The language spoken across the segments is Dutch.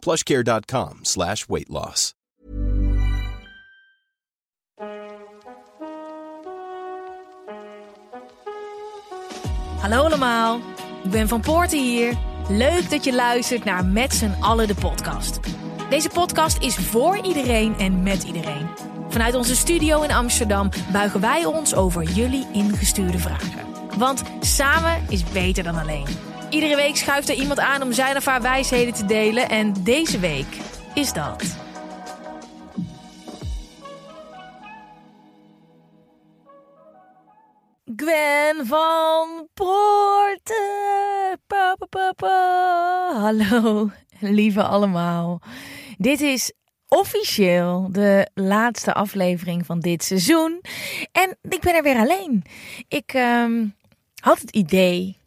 plushcare.com slash weight loss. Hallo allemaal, ik ben Van Poorten hier. Leuk dat je luistert naar Met z'n allen de podcast. Deze podcast is voor iedereen en met iedereen. Vanuit onze studio in Amsterdam buigen wij ons over jullie ingestuurde vragen. Want samen is beter dan alleen. Iedere week schuift er iemand aan om zijn of haar wijsheden te delen. En deze week is dat. Gwen van Poorten. Hallo, lieve allemaal. Dit is officieel de laatste aflevering van dit seizoen. En ik ben er weer alleen. Ik ehm, had het idee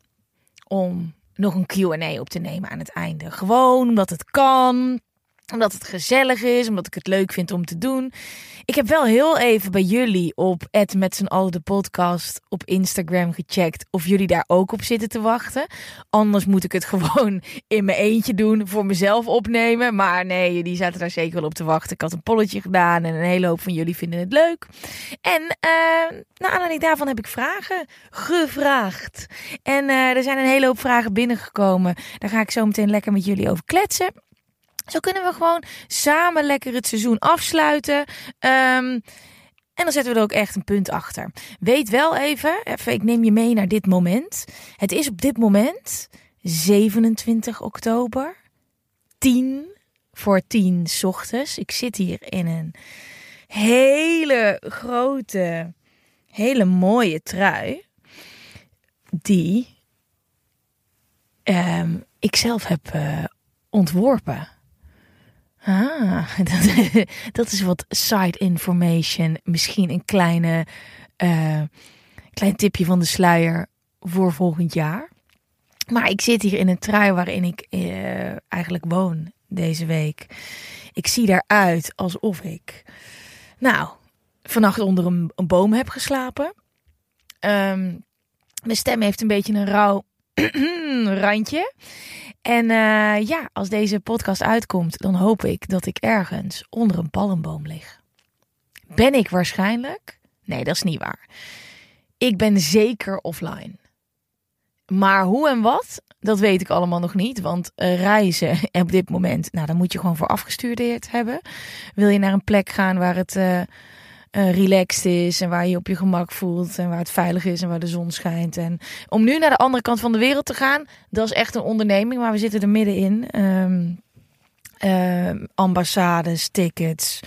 om nog een QA op te nemen aan het einde. Gewoon omdat het kan, omdat het gezellig is, omdat ik het leuk vind om te doen. Ik heb wel heel even bij jullie op het met z'n allen de podcast op Instagram gecheckt of jullie daar ook op zitten te wachten. Anders moet ik het gewoon in mijn eentje doen, voor mezelf opnemen. Maar nee, die zaten daar zeker wel op te wachten. Ik had een polletje gedaan en een hele hoop van jullie vinden het leuk. En uh, naar aanleiding daarvan heb ik vragen gevraagd. En uh, er zijn een hele hoop vragen binnengekomen. Daar ga ik zo meteen lekker met jullie over kletsen. Zo kunnen we gewoon samen lekker het seizoen afsluiten. Um, en dan zetten we er ook echt een punt achter. Weet wel even, even, ik neem je mee naar dit moment. Het is op dit moment 27 oktober, 10 voor 10 s ochtends. Ik zit hier in een hele grote, hele mooie trui. Die um, ik zelf heb uh, ontworpen. Ah, dat, is wat side information. Misschien een kleine, uh, klein tipje van de sluier voor volgend jaar. Maar ik zit hier in een trui waarin ik uh, eigenlijk woon deze week. Ik zie eruit alsof ik, nou, vannacht onder een, boom heb geslapen. Um, mijn stem heeft een beetje een rauw randje. En uh, ja, als deze podcast uitkomt, dan hoop ik dat ik ergens onder een palmboom lig. Ben ik waarschijnlijk? Nee, dat is niet waar. Ik ben zeker offline. Maar hoe en wat, dat weet ik allemaal nog niet. Want reizen op dit moment, nou, daar moet je gewoon voor afgestudeerd hebben. Wil je naar een plek gaan waar het uh, uh, relaxed is en waar je op je gemak voelt en waar het veilig is en waar de zon schijnt. En om nu naar de andere kant van de wereld te gaan, dat is echt een onderneming, maar we zitten er middenin. Um, ambassades, tickets,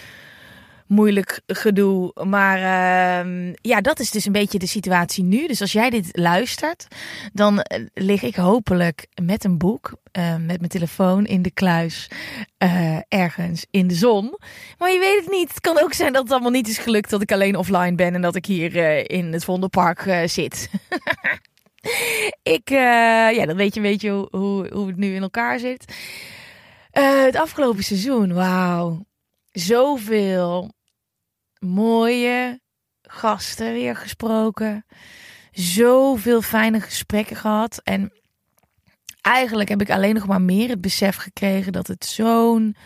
moeilijk gedoe. Maar uh, ja, dat is dus een beetje de situatie nu. Dus als jij dit luistert, dan eh, lig ik hopelijk met een boek, uh, met mijn telefoon in de kluis, uh, ergens in de zon. Maar je weet het niet. Het kan ook zijn dat het allemaal niet is gelukt, dat ik alleen offline ben en dat ik hier in het Vondelpark zit. ik, ja, dan weet je een beetje hoe, hoe, hoe het nu in elkaar zit. het afgelopen seizoen, wauw zoveel mooie gasten weer gesproken. Zoveel fijne gesprekken gehad. En eigenlijk heb ik alleen nog maar meer het besef gekregen dat het zo'n.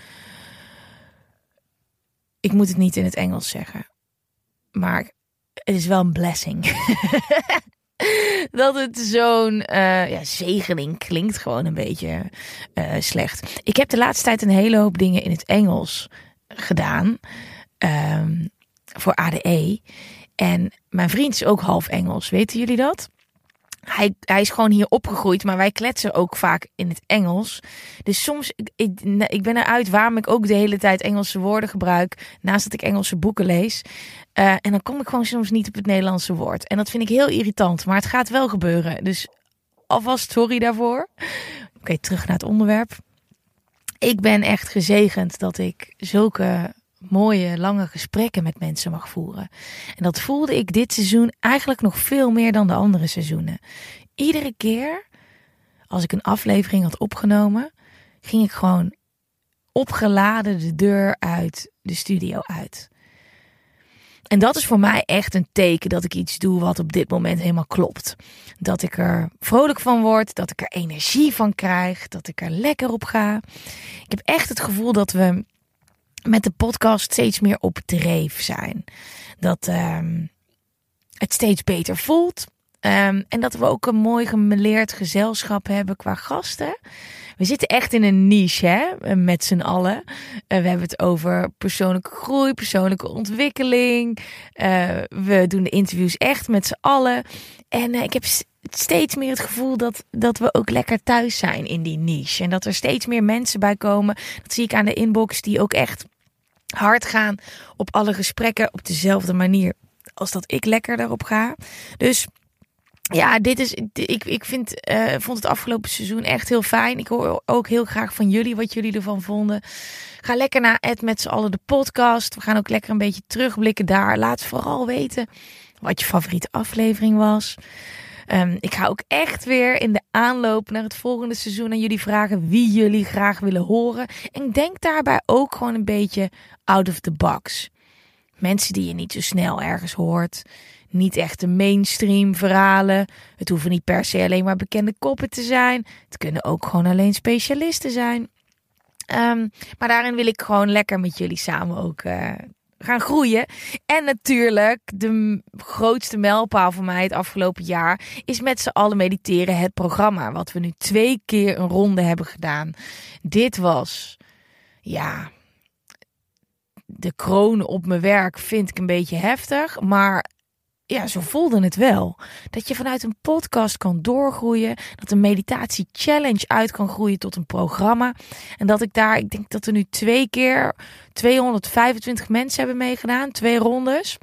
Ik moet het niet in het Engels zeggen. Maar het is wel een blessing. dat het zo'n uh, ja, zegening klinkt gewoon een beetje uh, slecht. Ik heb de laatste tijd een hele hoop dingen in het Engels gedaan. Um, voor ADE. En mijn vriend is ook half Engels, weten jullie dat? Hij, hij is gewoon hier opgegroeid, maar wij kletsen ook vaak in het Engels. Dus soms, ik, ik, ben eruit waarom ik ook de hele tijd Engelse woorden gebruik, naast dat ik Engelse boeken lees. Uh, en dan kom ik gewoon soms niet op het Nederlandse woord. En dat vind ik heel irritant, maar het gaat wel gebeuren. Dus alvast sorry daarvoor. Oké, terug naar het onderwerp. ik ben echt gezegend dat ik zulke mooie, lange gesprekken met mensen mag voeren. En dat voelde ik dit seizoen eigenlijk nog veel meer dan de andere seizoenen. Iedere keer als ik een aflevering had opgenomen, ging ik gewoon opgeladen de deur uit de studio uit. En dat is voor mij echt een teken dat ik iets doe wat op dit moment helemaal klopt. Dat ik er vrolijk van word, dat ik er energie van krijg, dat ik er lekker op ga. Ik heb echt het gevoel dat we met de podcast steeds meer op dreef zijn. Dat um, het steeds beter voelt. Um, en dat we ook een mooi gemeleerd gezelschap hebben qua gasten. We zitten echt in een niche, hè, met z'n allen. Uh, we hebben het over persoonlijke groei, persoonlijke ontwikkeling. Uh, we doen de interviews echt met z'n allen. En uh, ik heb steeds meer het gevoel dat, dat we ook lekker thuis zijn in die niche. En dat er steeds meer mensen bij komen. Dat zie ik aan de inbox die ook echt hard gaan op alle gesprekken op dezelfde manier als dat ik lekker daarop ga. Dus ja, dit is. Ik, ik vind, uh, vond het afgelopen seizoen echt heel fijn. Ik hoor ook heel graag van jullie wat jullie ervan vonden. Ga lekker naar Ed met z'n allen de podcast. We gaan ook lekker een beetje terugblikken daar. Laat vooral weten wat je favoriete aflevering was. Um, ik ga ook echt weer in de aanloop naar het volgende seizoen aan jullie vragen wie jullie graag willen horen. En denk daarbij ook gewoon een beetje out of the box. Mensen die je niet zo snel ergens hoort niet echt de mainstream verhalen. Het hoeven niet per se alleen maar bekende koppen te zijn. Het kunnen ook gewoon alleen specialisten zijn. Um, maar daarin wil ik gewoon lekker met jullie samen ook uh, gaan groeien. En natuurlijk, de grootste mijlpaal voor mij het afgelopen jaar is met z'n allen mediteren het programma. Wat we nu twee keer een ronde hebben gedaan. Dit was, ja, de kroon op mijn werk vind ik een beetje heftig. Maar ja, zo voelde het wel. Dat je vanuit een podcast kan doorgroeien. Dat een meditatie challenge uit kan groeien tot een programma. En dat ik daar, ik denk dat er nu twee keer 225 mensen hebben meegedaan. Twee rondes.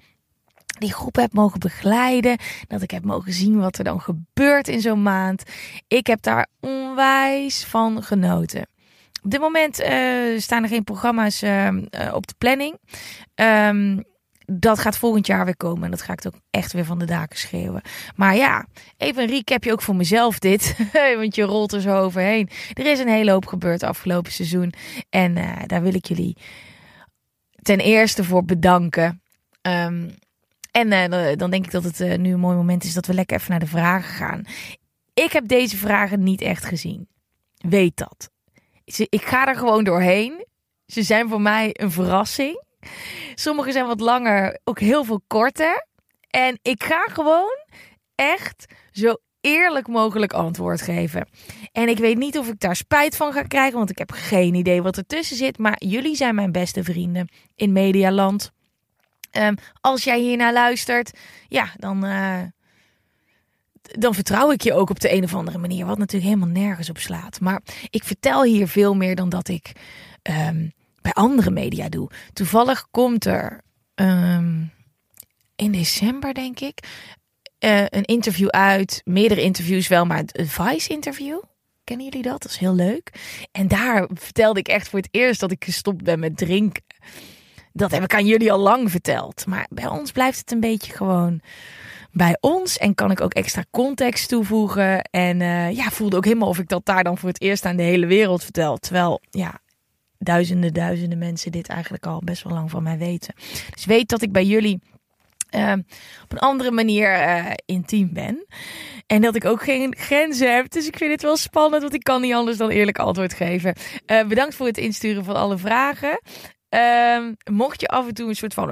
Die groep heb mogen begeleiden. Dat ik heb mogen zien wat er dan gebeurt in zo'n maand. Ik heb daar onwijs van genoten. Op dit moment uh, staan er geen programma's uh, op de planning. Um, dat gaat volgend jaar weer komen. En dat ga ik ook echt weer van de daken schreeuwen. Maar ja, even een recapje ook voor mezelf dit. Want je rolt er zo overheen. Er is een hele hoop gebeurd afgelopen seizoen. En uh, daar wil ik jullie ten eerste voor bedanken. Um, en uh, dan denk ik dat het uh, nu een mooi moment is dat we lekker even naar de vragen gaan. Ik heb deze vragen niet echt gezien. Weet dat. Ik ga er gewoon doorheen. Ze zijn voor mij een verrassing. Sommige zijn wat langer, ook heel veel korter. En ik ga gewoon echt zo eerlijk mogelijk antwoord geven. En ik weet niet of ik daar spijt van ga krijgen, want ik heb geen idee wat ertussen zit. Maar jullie zijn mijn beste vrienden in Medialand. Um, als jij hiernaar luistert, ja, dan, uh, dan vertrouw ik je ook op de een of andere manier. Wat natuurlijk helemaal nergens op slaat. Maar ik vertel hier veel meer dan dat ik um, bij andere media doe. Toevallig komt er um, in december, denk ik, uh, een interview uit. Meerdere interviews wel, maar een Vice-interview. Kennen jullie dat? Dat is heel leuk. En daar vertelde ik echt voor het eerst dat ik gestopt ben met drinken. Dat heb ik aan jullie al lang verteld. Maar bij ons blijft het een beetje gewoon bij ons. En kan ik ook extra context toevoegen. En uh, ja, voelde ook helemaal of ik dat daar dan voor het eerst aan de hele wereld vertel. Terwijl, ja, duizenden, duizenden mensen dit eigenlijk al best wel lang van mij weten. Dus weet dat ik bij jullie uh, op een andere manier uh, intiem ben. En dat ik ook geen grenzen heb. Dus ik vind het wel spannend, want ik kan niet anders dan eerlijk antwoord geven. Uh, bedankt voor het insturen van alle vragen. Ehm, mocht je af en toe een soort van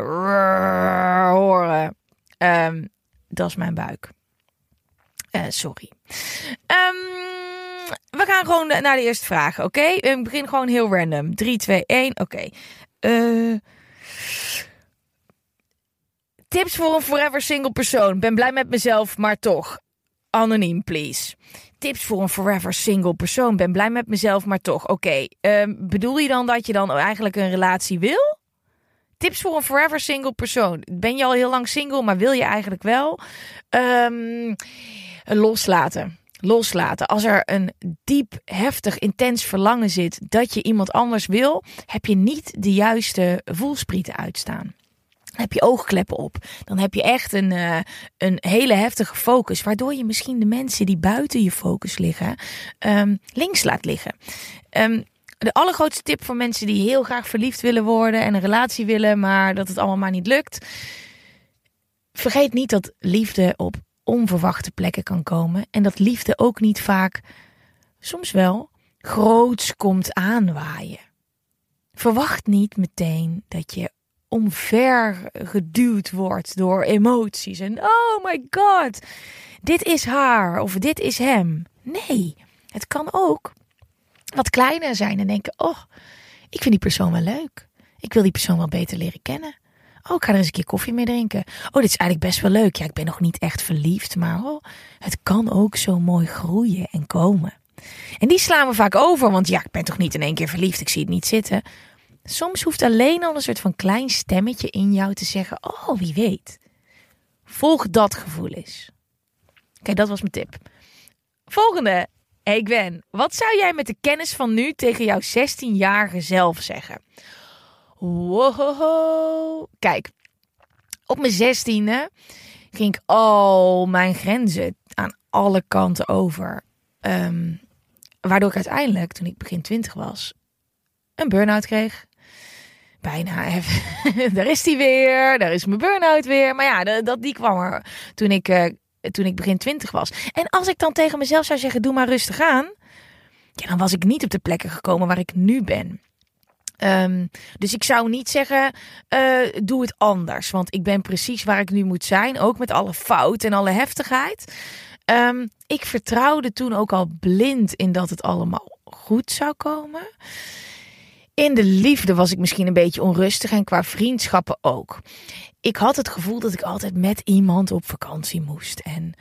horen, um, dat is mijn buik. Uh, sorry. Um, we gaan gewoon naar de eerste vraag, oké? Okay? Ik begin gewoon heel random. 3, 2, 1, oké. Uh, tips voor een forever single persoon. Ben blij met mezelf, maar toch. Anoniem, please. Tips voor een forever single persoon. Ben blij met mezelf, maar toch. Oké. Uh, bedoel je dan dat je dan eigenlijk een relatie wil? Tips voor een forever single persoon. Ben je al heel lang single, maar wil je eigenlijk wel? Um, loslaten loslaten. Als er een diep, heftig, intens verlangen zit dat je iemand anders wil, heb je niet de juiste voelsprieten uitstaan. Dan heb je oogkleppen op. Dan heb je echt een, uh, een hele heftige focus. Waardoor je misschien de mensen die buiten je focus liggen, um, links laat liggen. Um, de allergrootste tip voor mensen die heel graag verliefd willen worden en een relatie willen, maar dat het allemaal maar niet lukt. Vergeet niet dat liefde op onverwachte plekken kan komen. En dat liefde ook niet vaak, soms wel, groots komt aanwaaien. Verwacht niet meteen dat je omver geduwd wordt door emoties. En oh my god, dit is haar of dit is hem. Nee, het kan ook wat kleiner zijn en denken: oh, ik vind die persoon wel leuk. Ik wil die persoon wel beter leren kennen. Oh, ik ga er eens een keer koffie mee drinken. Oh, dit is eigenlijk best wel leuk. Ja, ik ben nog niet echt verliefd, maar oh, het kan ook zo mooi groeien en komen. En die slaan we vaak over, want ja, ik ben toch niet in één keer verliefd. Ik zie het niet zitten. Soms hoeft alleen al een soort van klein stemmetje in jou te zeggen: Oh, wie weet. Volg dat gevoel eens. Oké, dat was mijn tip. Volgende. Hey Gwen, wat zou jij met de kennis van nu tegen jouw 16-jarige zelf zeggen? Wow. Kijk, op mijn 16e ging ik al mijn grenzen aan alle kanten over. Um, waardoor ik uiteindelijk, toen ik begin 20 was, een burn-out kreeg bijna even. daar is die weer, daar is mijn burn-out weer. Maar ja, dat, die kwam er toen ik, uh, toen ik begin twintig was. En als ik dan tegen mezelf zou zeggen, doe maar rustig aan. Ja, dan was ik niet op de plekken gekomen waar ik nu ben. Um, dus ik zou niet zeggen, uh, doe het anders. Want ik ben precies waar ik nu moet zijn. Ook met alle fout en alle heftigheid. Um, ik vertrouwde toen ook al blind in dat het allemaal goed zou komen. In de liefde was ik misschien een beetje onrustig en qua vriendschappen ook. Ik had het gevoel dat ik altijd met iemand op vakantie moest. En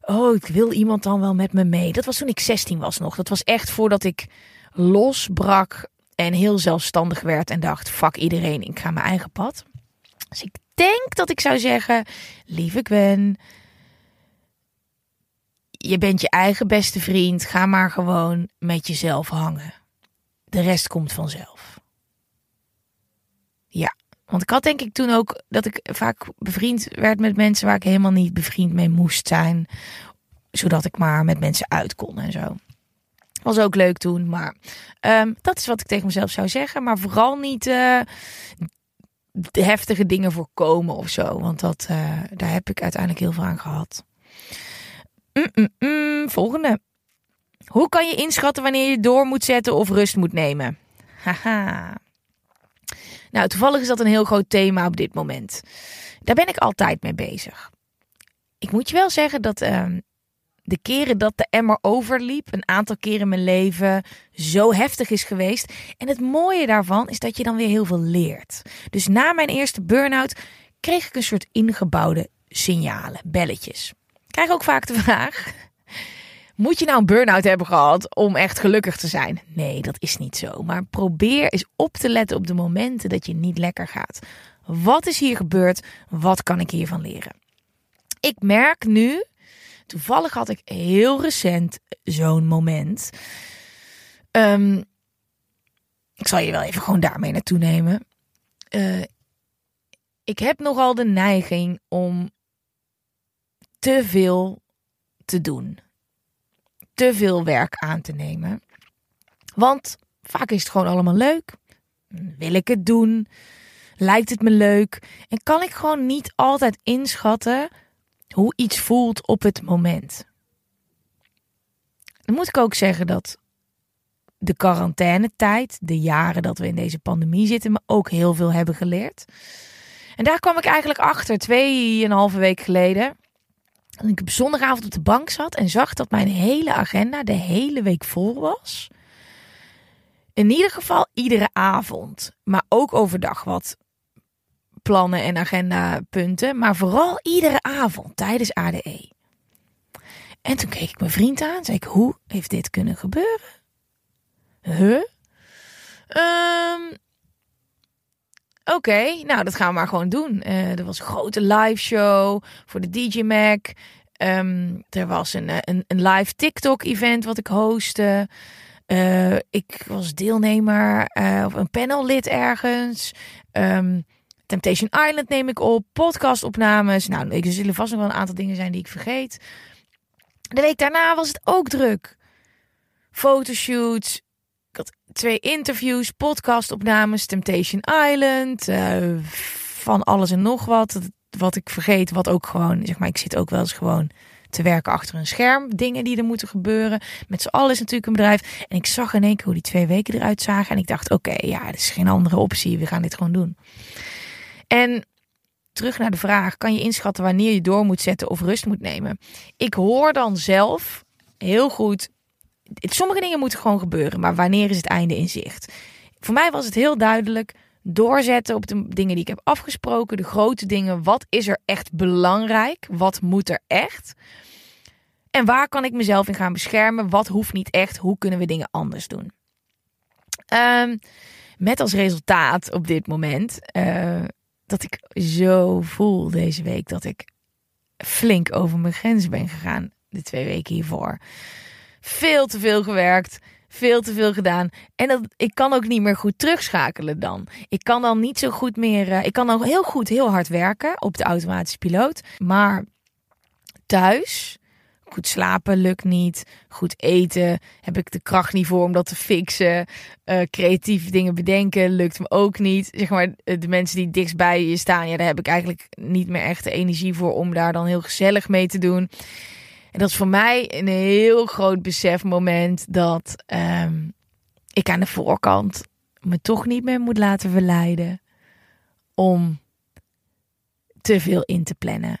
oh, ik wil iemand dan wel met me mee. Dat was toen ik 16 was nog. Dat was echt voordat ik losbrak en heel zelfstandig werd en dacht: fuck iedereen, ik ga mijn eigen pad. Dus ik denk dat ik zou zeggen: lieve Gwen, je bent je eigen beste vriend. Ga maar gewoon met jezelf hangen. De rest komt vanzelf. Ja, want ik had denk ik toen ook dat ik vaak bevriend werd met mensen waar ik helemaal niet bevriend mee moest zijn. Zodat ik maar met mensen uit kon en zo. Was ook leuk toen, maar um, dat is wat ik tegen mezelf zou zeggen. Maar vooral niet uh, heftige dingen voorkomen of zo. Want dat, uh, daar heb ik uiteindelijk heel veel aan gehad. Mm -mm -mm, volgende. Hoe kan je inschatten wanneer je door moet zetten of rust moet nemen? Haha. Nou, toevallig is dat een heel groot thema op dit moment. Daar ben ik altijd mee bezig. Ik moet je wel zeggen dat uh, de keren dat de emmer overliep, een aantal keren in mijn leven, zo heftig is geweest. En het mooie daarvan is dat je dan weer heel veel leert. Dus na mijn eerste burn-out kreeg ik een soort ingebouwde signalen, belletjes. Ik krijg ook vaak de vraag: moet je nou een burn-out hebben gehad om echt gelukkig te zijn? Nee, dat is niet zo. Maar probeer eens op te letten op de momenten dat je niet lekker gaat. Wat is hier gebeurd? Wat kan ik hiervan leren? Ik merk nu, toevallig had ik heel recent zo'n moment. Um, ik zal je wel even gewoon daarmee naartoe nemen. Uh, ik heb nogal de neiging om te veel te doen te veel werk aan te nemen. Want vaak is het gewoon allemaal leuk. Wil ik het doen? Lijkt het me leuk? En kan ik gewoon niet altijd inschatten hoe iets voelt op het moment. Dan moet ik ook zeggen dat de quarantainetijd, de jaren dat we in deze pandemie zitten, me ook heel veel hebben geleerd. En daar kwam ik eigenlijk achter, tweeënhalve week geleden. En ik op zondagavond op de bank zat en zag dat mijn hele agenda de hele week vol was. In ieder geval iedere avond, maar ook overdag wat plannen en agendapunten, maar vooral iedere avond tijdens ADE. En toen keek ik mijn vriend aan, zei ik: Hoe heeft dit kunnen gebeuren? Huh? Um, Oké, nou dat gaan we maar gewoon doen. Uh, er was een grote live show voor de DJ Mac. Ehm, er was een, een, een live TikTok-event wat ik hostte. Uh, ik was deelnemer of een panellid ergens. Um, Temptation Island neem ik op. Podcastopnames. Nou, er zullen vast nog wel een aantal dingen zijn die ik vergeet. De week daarna was het ook druk. Fotoshoots. Ik had twee interviews, podcastopnames, Temptation Island. Uh, van alles en nog wat. Wat ik vergeet, wat ook gewoon, zeg maar, ik zit ook wel eens gewoon te werken achter een scherm. Dingen die er moeten gebeuren. Met z'n allen is natuurlijk een bedrijf. En ik zag in één keer hoe die twee weken eruit zagen. En ik dacht, oké, ja, er is geen andere optie. We gaan dit gewoon doen. En terug naar de vraag: kan je inschatten wanneer je door moet zetten of rust moet nemen? Ik hoor dan zelf heel goed. Sommige dingen moeten gewoon gebeuren, maar wanneer is het einde in zicht? Voor mij was het heel duidelijk doorzetten op de dingen die ik heb afgesproken, de grote dingen. Wat is er echt belangrijk? Wat moet er echt? En waar kan ik mezelf in gaan beschermen? Wat hoeft niet echt? Hoe kunnen we dingen anders doen? Um, met als resultaat op dit moment uh, dat ik zo voel deze week dat ik flink over mijn grens ben gegaan. De twee weken hiervoor. Veel te veel gewerkt. Veel te veel gedaan. En dat, ik kan ook niet meer goed terugschakelen dan. Ik kan dan niet zo goed meer. Uh, ik kan dan heel goed, heel hard werken op de automatische piloot. Maar thuis Goed slapen lukt niet. Goed eten heb ik de kracht niet voor om dat te fixen. Uh, creatieve dingen bedenken lukt me ook niet. Zeg maar, de mensen die dichtst bij je staan, ja, daar heb ik eigenlijk niet meer echt de energie voor om daar dan heel gezellig mee te doen. En dat is voor mij een heel groot besefmoment dat um, ik aan de voorkant me toch niet meer moet laten verleiden om te veel in te plannen.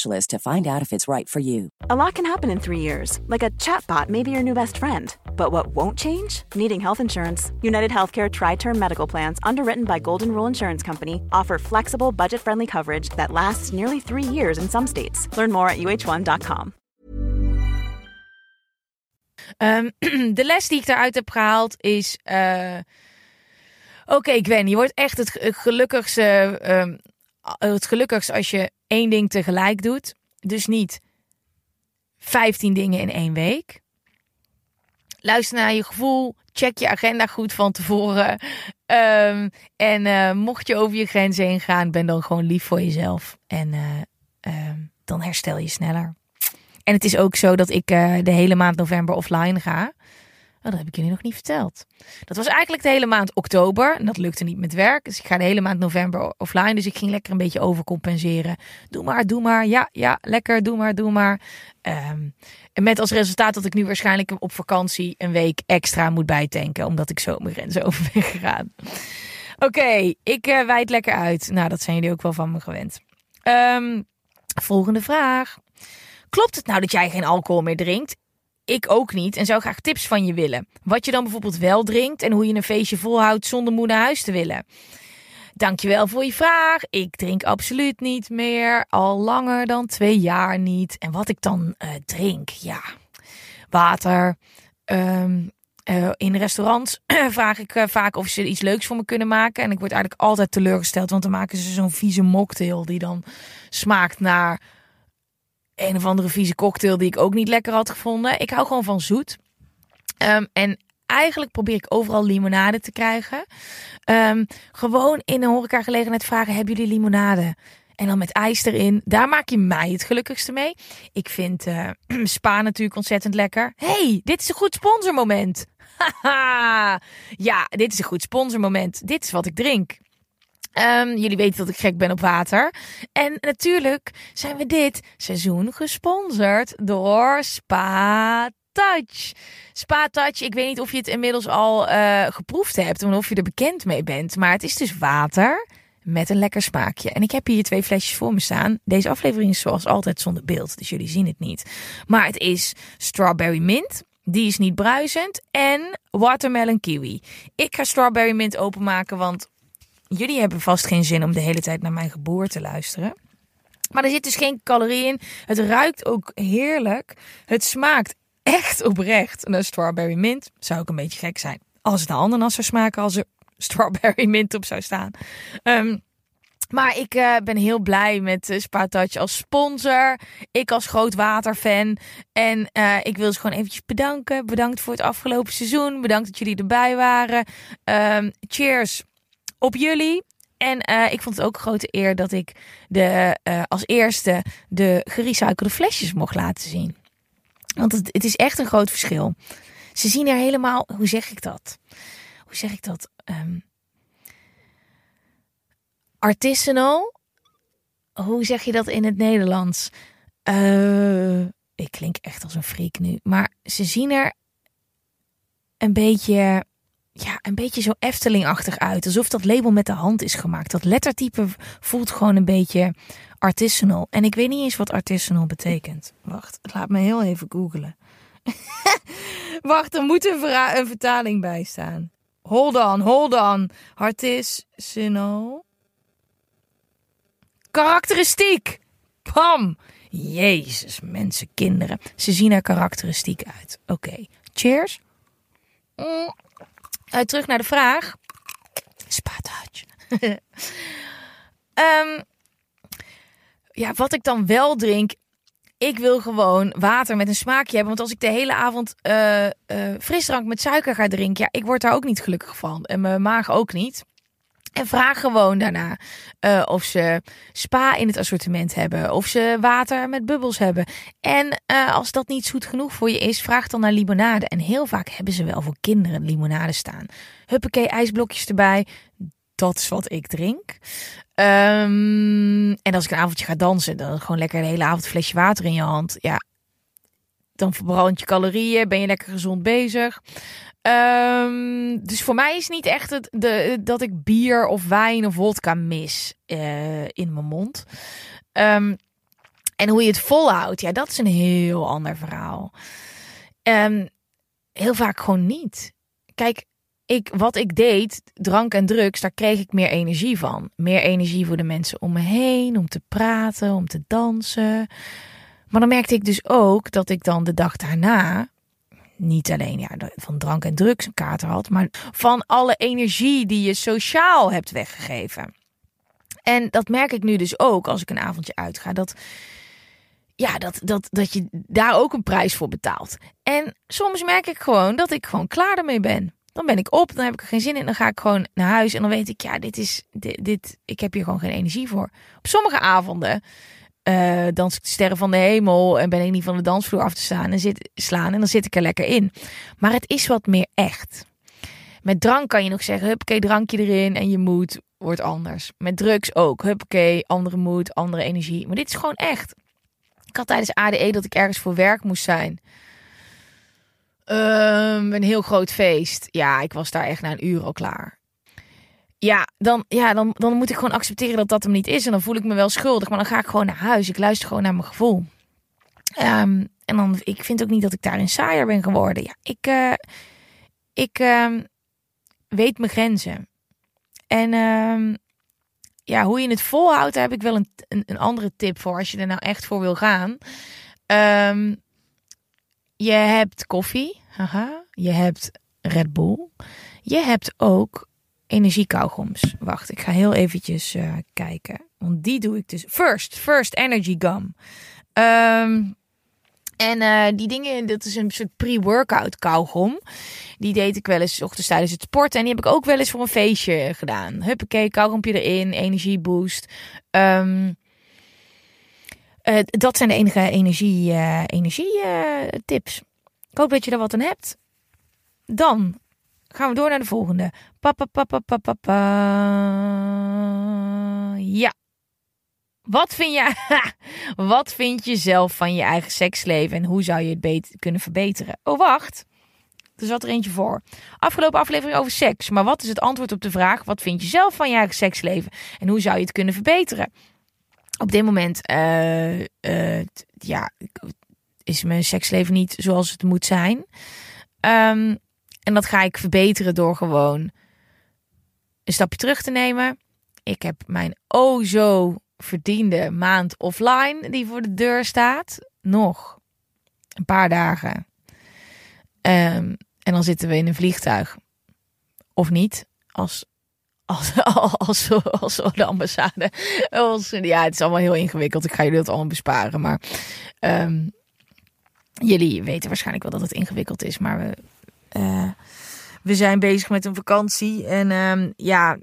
to find out if it's right for you. A lot can happen in three years, like a chatbot may be your new best friend. But what won't change? Needing health insurance. United Healthcare Tri Term Medical Plans, underwritten by Golden Rule Insurance Company, offer flexible, budget friendly coverage that lasts nearly three years in some states. Learn more at uh1.com. Um, de les die ik daaruit heb gehaald is. Uh, Oké, okay, Gwen, je wordt echt het gelukkigste. Um, het gelukkigst als je één ding tegelijk doet. Dus niet 15 dingen in één week. Luister naar je gevoel. Check je agenda goed van tevoren. Um, en uh, mocht je over je grens heen gaan, ben dan gewoon lief voor jezelf. En uh, um, dan herstel je sneller. En het is ook zo dat ik uh, de hele maand november offline ga. Oh, dat heb ik jullie nog niet verteld. Dat was eigenlijk de hele maand oktober. En dat lukte niet met werk. Dus ik ga de hele maand november offline. Dus ik ging lekker een beetje overcompenseren. Doe maar, doe maar. Ja, ja, lekker. Doe maar, doe maar. Um, en met als resultaat dat ik nu waarschijnlijk op vakantie een week extra moet bijtanken. Omdat ik zo mijn grens over ben gegaan. Oké, ik uh, wijd lekker uit. Nou, dat zijn jullie ook wel van me gewend. Um, volgende vraag. Klopt het nou dat jij geen alcohol meer drinkt? Ik ook niet en zou graag tips van je willen. Wat je dan bijvoorbeeld wel drinkt en hoe je een feestje volhoudt zonder moe naar huis te willen. Dankjewel voor je vraag. Ik drink absoluut niet meer. Al langer dan twee jaar niet. En wat ik dan uh, drink, ja, water. Um, uh, in restaurants vraag ik uh, vaak of ze iets leuks voor me kunnen maken. En ik word eigenlijk altijd teleurgesteld, want dan maken ze zo'n vieze mocktail die dan smaakt naar een of andere vieze cocktail die ik ook niet lekker had gevonden. Ik hou gewoon van zoet. Um, en eigenlijk probeer ik overal limonade te krijgen. Um, gewoon in een horecagelegenheid vragen, hebben jullie limonade? En dan met ijs erin. Daar maak je mij het gelukkigste mee. Ik vind uh, spa natuurlijk ontzettend lekker. hey, dit is een goed sponsormoment. Ja, dit is een goed sponsormoment. Dit is wat ik drink. Um, jullie weten dat ik gek ben op water. En natuurlijk zijn we dit seizoen gesponsord door Spa Touch. Spa Touch, ik weet niet of je het inmiddels al uh, geproefd hebt of je er bekend mee bent. Maar het is dus water met een lekker smaakje. En ik heb hier twee flesjes voor me staan. Deze aflevering is zoals altijd zonder beeld, dus jullie zien het niet. Maar het is strawberry mint. Die is niet bruisend. En watermelon kiwi. Ik ga strawberry mint openmaken, want jullie hebben vast geen zin om de hele tijd naar mijn geboor te luisteren. Maar er zit dus geen calorie in. Het ruikt ook heerlijk. Het smaakt echt oprecht naar strawberry mint. Zou ook een beetje gek zijn als het naar ananas zou smaken als er strawberry mint op zou staan. Um, maar ik uh, ben heel blij met uh, Spa Touch als sponsor. Ik als groot waterfan. En uh, ik wil ze gewoon eventjes bedanken. Bedankt voor het afgelopen seizoen. Bedankt dat jullie erbij waren. Um, cheers op jullie. En ik vond het ook een grote eer dat ik de, als eerste de gerecyclede flesjes mocht laten zien. Want het, het, is echt een groot verschil. Ze zien er helemaal, hoe zeg ik dat? Hoe zeg ik dat? Um, artisanal. Hoe zeg je dat in het Nederlands? Uh, ik klink echt als een freak nu. Maar ze zien er een beetje, ja, een beetje zo Efteling-achtig uit. Alsof dat label met de hand is gemaakt. Dat lettertype voelt gewoon een beetje artisanal. En ik weet niet eens wat artisanal betekent. Wacht, laat me heel even googlen. Wacht, er moet een, vertaling bij staan. Hold on, hold on. Artisanal. Karakteristiek. Pam. Jezus, mensen, kinderen. Ze zien er karakteristiek uit. Oké, cheers. Mm. Uh, terug naar de vraag. Spaathuidje. um, ehm, ja, wat ik dan wel drink. Ik wil gewoon water met een smaakje hebben. Want als ik de hele avond uh, uh, frisdrank met suiker ga drinken, ja, ik word daar ook niet gelukkig van. En mijn maag ook niet. En vraag gewoon daarna uh, of ze spa in het assortiment hebben. Of ze water met bubbels hebben. En uh, als dat niet zoet genoeg voor je is, vraag dan naar limonade. En heel vaak hebben ze wel voor kinderen limonade staan. Huppakee, ijsblokjes erbij. Dat is wat ik drink. Um, en als ik een avondje ga dansen, dan gewoon lekker de hele avond een flesje water in je hand. Ja, dan verbrand je calorieën, ben je lekker gezond bezig. Um, dus voor mij is niet echt het, de, dat ik bier of wijn of vodka mis uh, in mijn mond. Um, en hoe je het volhoudt, ja, dat is een heel ander verhaal. Um, heel vaak gewoon niet. Kijk, ik, wat ik deed, drank en drugs, daar kreeg ik meer energie van. Meer energie voor de mensen om me heen, om te praten, om te dansen. Maar dan merkte ik dus ook dat ik dan de dag daarna niet alleen ja, van drank en drugs een kater had, maar van alle energie die je sociaal hebt weggegeven. En dat merk ik nu dus ook als ik een avondje uitga. Dat, ja, dat, dat, dat je daar ook een prijs voor betaalt. En soms merk ik gewoon dat ik gewoon klaar ermee ben. Dan ben ik op, dan heb ik er geen zin in. Dan ga ik gewoon naar huis en dan weet ik, ja, dit is, dit, dit ik heb hier gewoon geen energie voor. Op sommige avonden uh, dans ik de sterren van de hemel en ben ik niet van de dansvloer af te staan en zit, slaan en dan zit ik er lekker in. Maar het is wat meer echt. Met drank kan je nog zeggen, huppakee, drankje erin en je moed wordt anders. Met drugs ook, huppakee, andere moed, andere energie. Maar dit is gewoon echt. Ik had tijdens ADE dat ik ergens voor werk moest zijn. Um, een heel groot feest. Ja, ik was daar echt na een uur al klaar ja, dan, ja dan, dan moet ik gewoon accepteren dat dat hem niet is. En dan voel ik me wel schuldig. Maar dan ga ik gewoon naar huis. Ik luister gewoon naar mijn gevoel. Um, en dan, ik vind ook niet dat ik daarin saaier ben geworden. Ja, ik, uh, ik uh, weet mijn grenzen. En uh, ja, hoe je het volhoudt, daar heb ik wel een, een, andere tip voor. Als je er nou echt voor wil gaan. Ehm, je hebt koffie. Haha. Je hebt Red Bull. Je hebt ook energiekauwgoms. Wacht, ik ga heel eventjes uh, kijken. Want die doe ik dus. First, First Energy Gum. Um, en uh, die dingen, dat is een soort pre-workout kauwgom. Die deed ik wel eens ochtends tijdens het sporten. En die heb ik ook wel eens voor een feestje gedaan. Huppakee, kauwgompje erin, energieboost. Um, Eh, dat zijn de enige energie, eh, energie eh, tips. Ik hoop dat je er wat aan hebt. Dan gaan we door naar de volgende. Papa, papa, papa, papa. Ja. Wat vind, je, wat vind je zelf van je eigen seksleven en hoe zou je het beter kunnen verbeteren? Oh, wacht. Er zat er eentje voor. Afgelopen aflevering over seks. Maar wat is het antwoord op de vraag: wat vind je zelf van je eigen seksleven en hoe zou je het kunnen verbeteren? Op dit moment, uh, uh, ja, is mijn seksleven niet zoals het moet zijn. Um, en dat ga ik verbeteren door gewoon een stapje terug te nemen. Ik heb mijn oh zo verdiende maand offline die voor de deur staat. Nog een paar dagen. Um, en dan zitten we in een vliegtuig. Of niet. Als, als, als, als, de ambassade. Als, ja, het is allemaal heel ingewikkeld. Ik ga jullie dat allemaal besparen. Maar um, jullie weten waarschijnlijk wel dat het ingewikkeld is. Maar we, uh, we zijn bezig met een vakantie. En um, ja,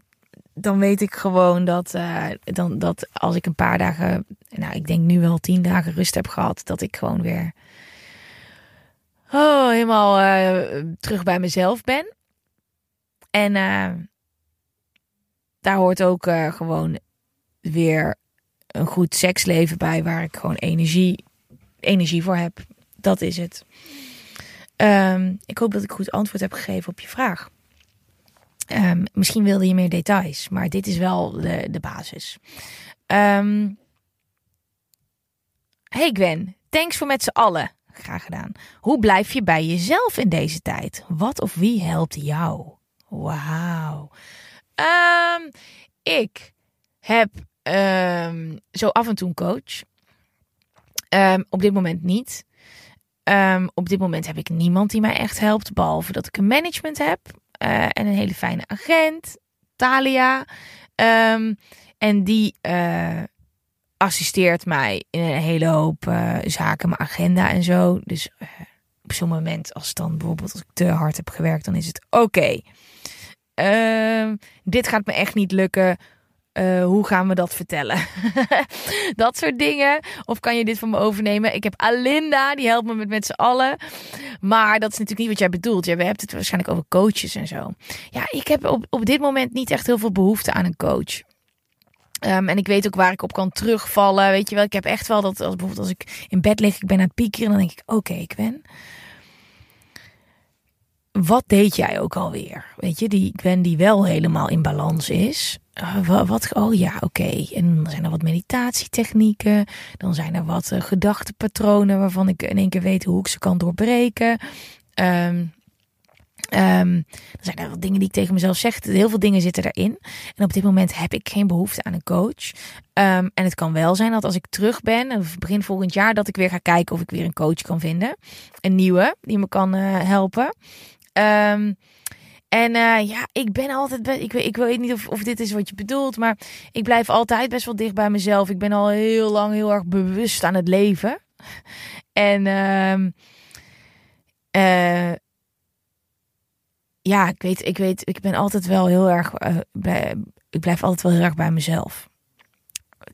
dan weet ik gewoon dat, uh, dan, dat als ik een paar dagen, nou ik denk nu wel tien dagen rust heb gehad, dat ik gewoon weer oh, helemaal uh, terug bij mezelf ben. En daar hoort ook gewoon weer een goed seksleven bij, waar ik gewoon energie, energie voor heb. Dat is het. Um, ik hoop dat ik goed antwoord heb gegeven op je vraag. Um, misschien wilde je meer details, maar dit is wel de, basis. Um, hey Gwen, thanks voor met z'n allen. Graag gedaan. Hoe blijf je bij jezelf in deze tijd? Wat of wie helpt jou? Wauw. Ik heb zo af en toe een coach. Op dit moment niet. Op dit moment heb ik niemand die mij echt helpt. Behalve dat ik een management heb. Uh, en een hele fijne agent. Talia. en die uh, assisteert mij in een hele hoop uh, zaken, mijn agenda en zo. Dus op zo'n moment, als dan bijvoorbeeld als ik te hard heb gewerkt, dan is het oké. Uh, dit gaat me echt niet lukken. Uh, hoe gaan we dat vertellen? dat soort dingen. Of kan je dit van me overnemen? Ik heb Alinda, die helpt me met met z'n allen. Maar dat is natuurlijk niet wat jij bedoelt. Jij hebt het waarschijnlijk over coaches en zo. Ja, ik heb op, op dit moment niet echt heel veel behoefte aan een coach. Um, en ik weet ook waar ik op kan terugvallen. Weet je wel, ik heb echt wel dat als bijvoorbeeld als ik in bed lig, ik ben aan het piekeren, dan denk ik: oké, okay, ik ben. Wat deed jij ook alweer? Weet je, die Gwen die wel helemaal in balans is. Uh, wat, oh ja, oké. En dan zijn er wat meditatietechnieken. Dan zijn er wat uh, gedachtepatronen waarvan ik in één keer weet hoe ik ze kan doorbreken. Um, Um, er zijn er wat dingen die ik tegen mezelf zeg. Heel veel dingen zitten erin. En op dit moment heb ik geen behoefte aan een coach. Um, en het kan wel zijn dat als ik terug ben, begin volgend jaar, dat ik weer ga kijken of ik weer een coach kan vinden. Een nieuwe die me kan helpen. Um, en uh, ja, ik ben altijd. Ik, ik weet niet of, of dit is wat je bedoelt, maar ik blijf altijd best wel dicht bij mezelf. Ik ben al heel lang heel erg bewust aan het leven. En. Um, uh, ja, ik weet, ik weet, ik ben altijd wel heel erg, bij, ik blijf altijd wel heel erg bij mezelf.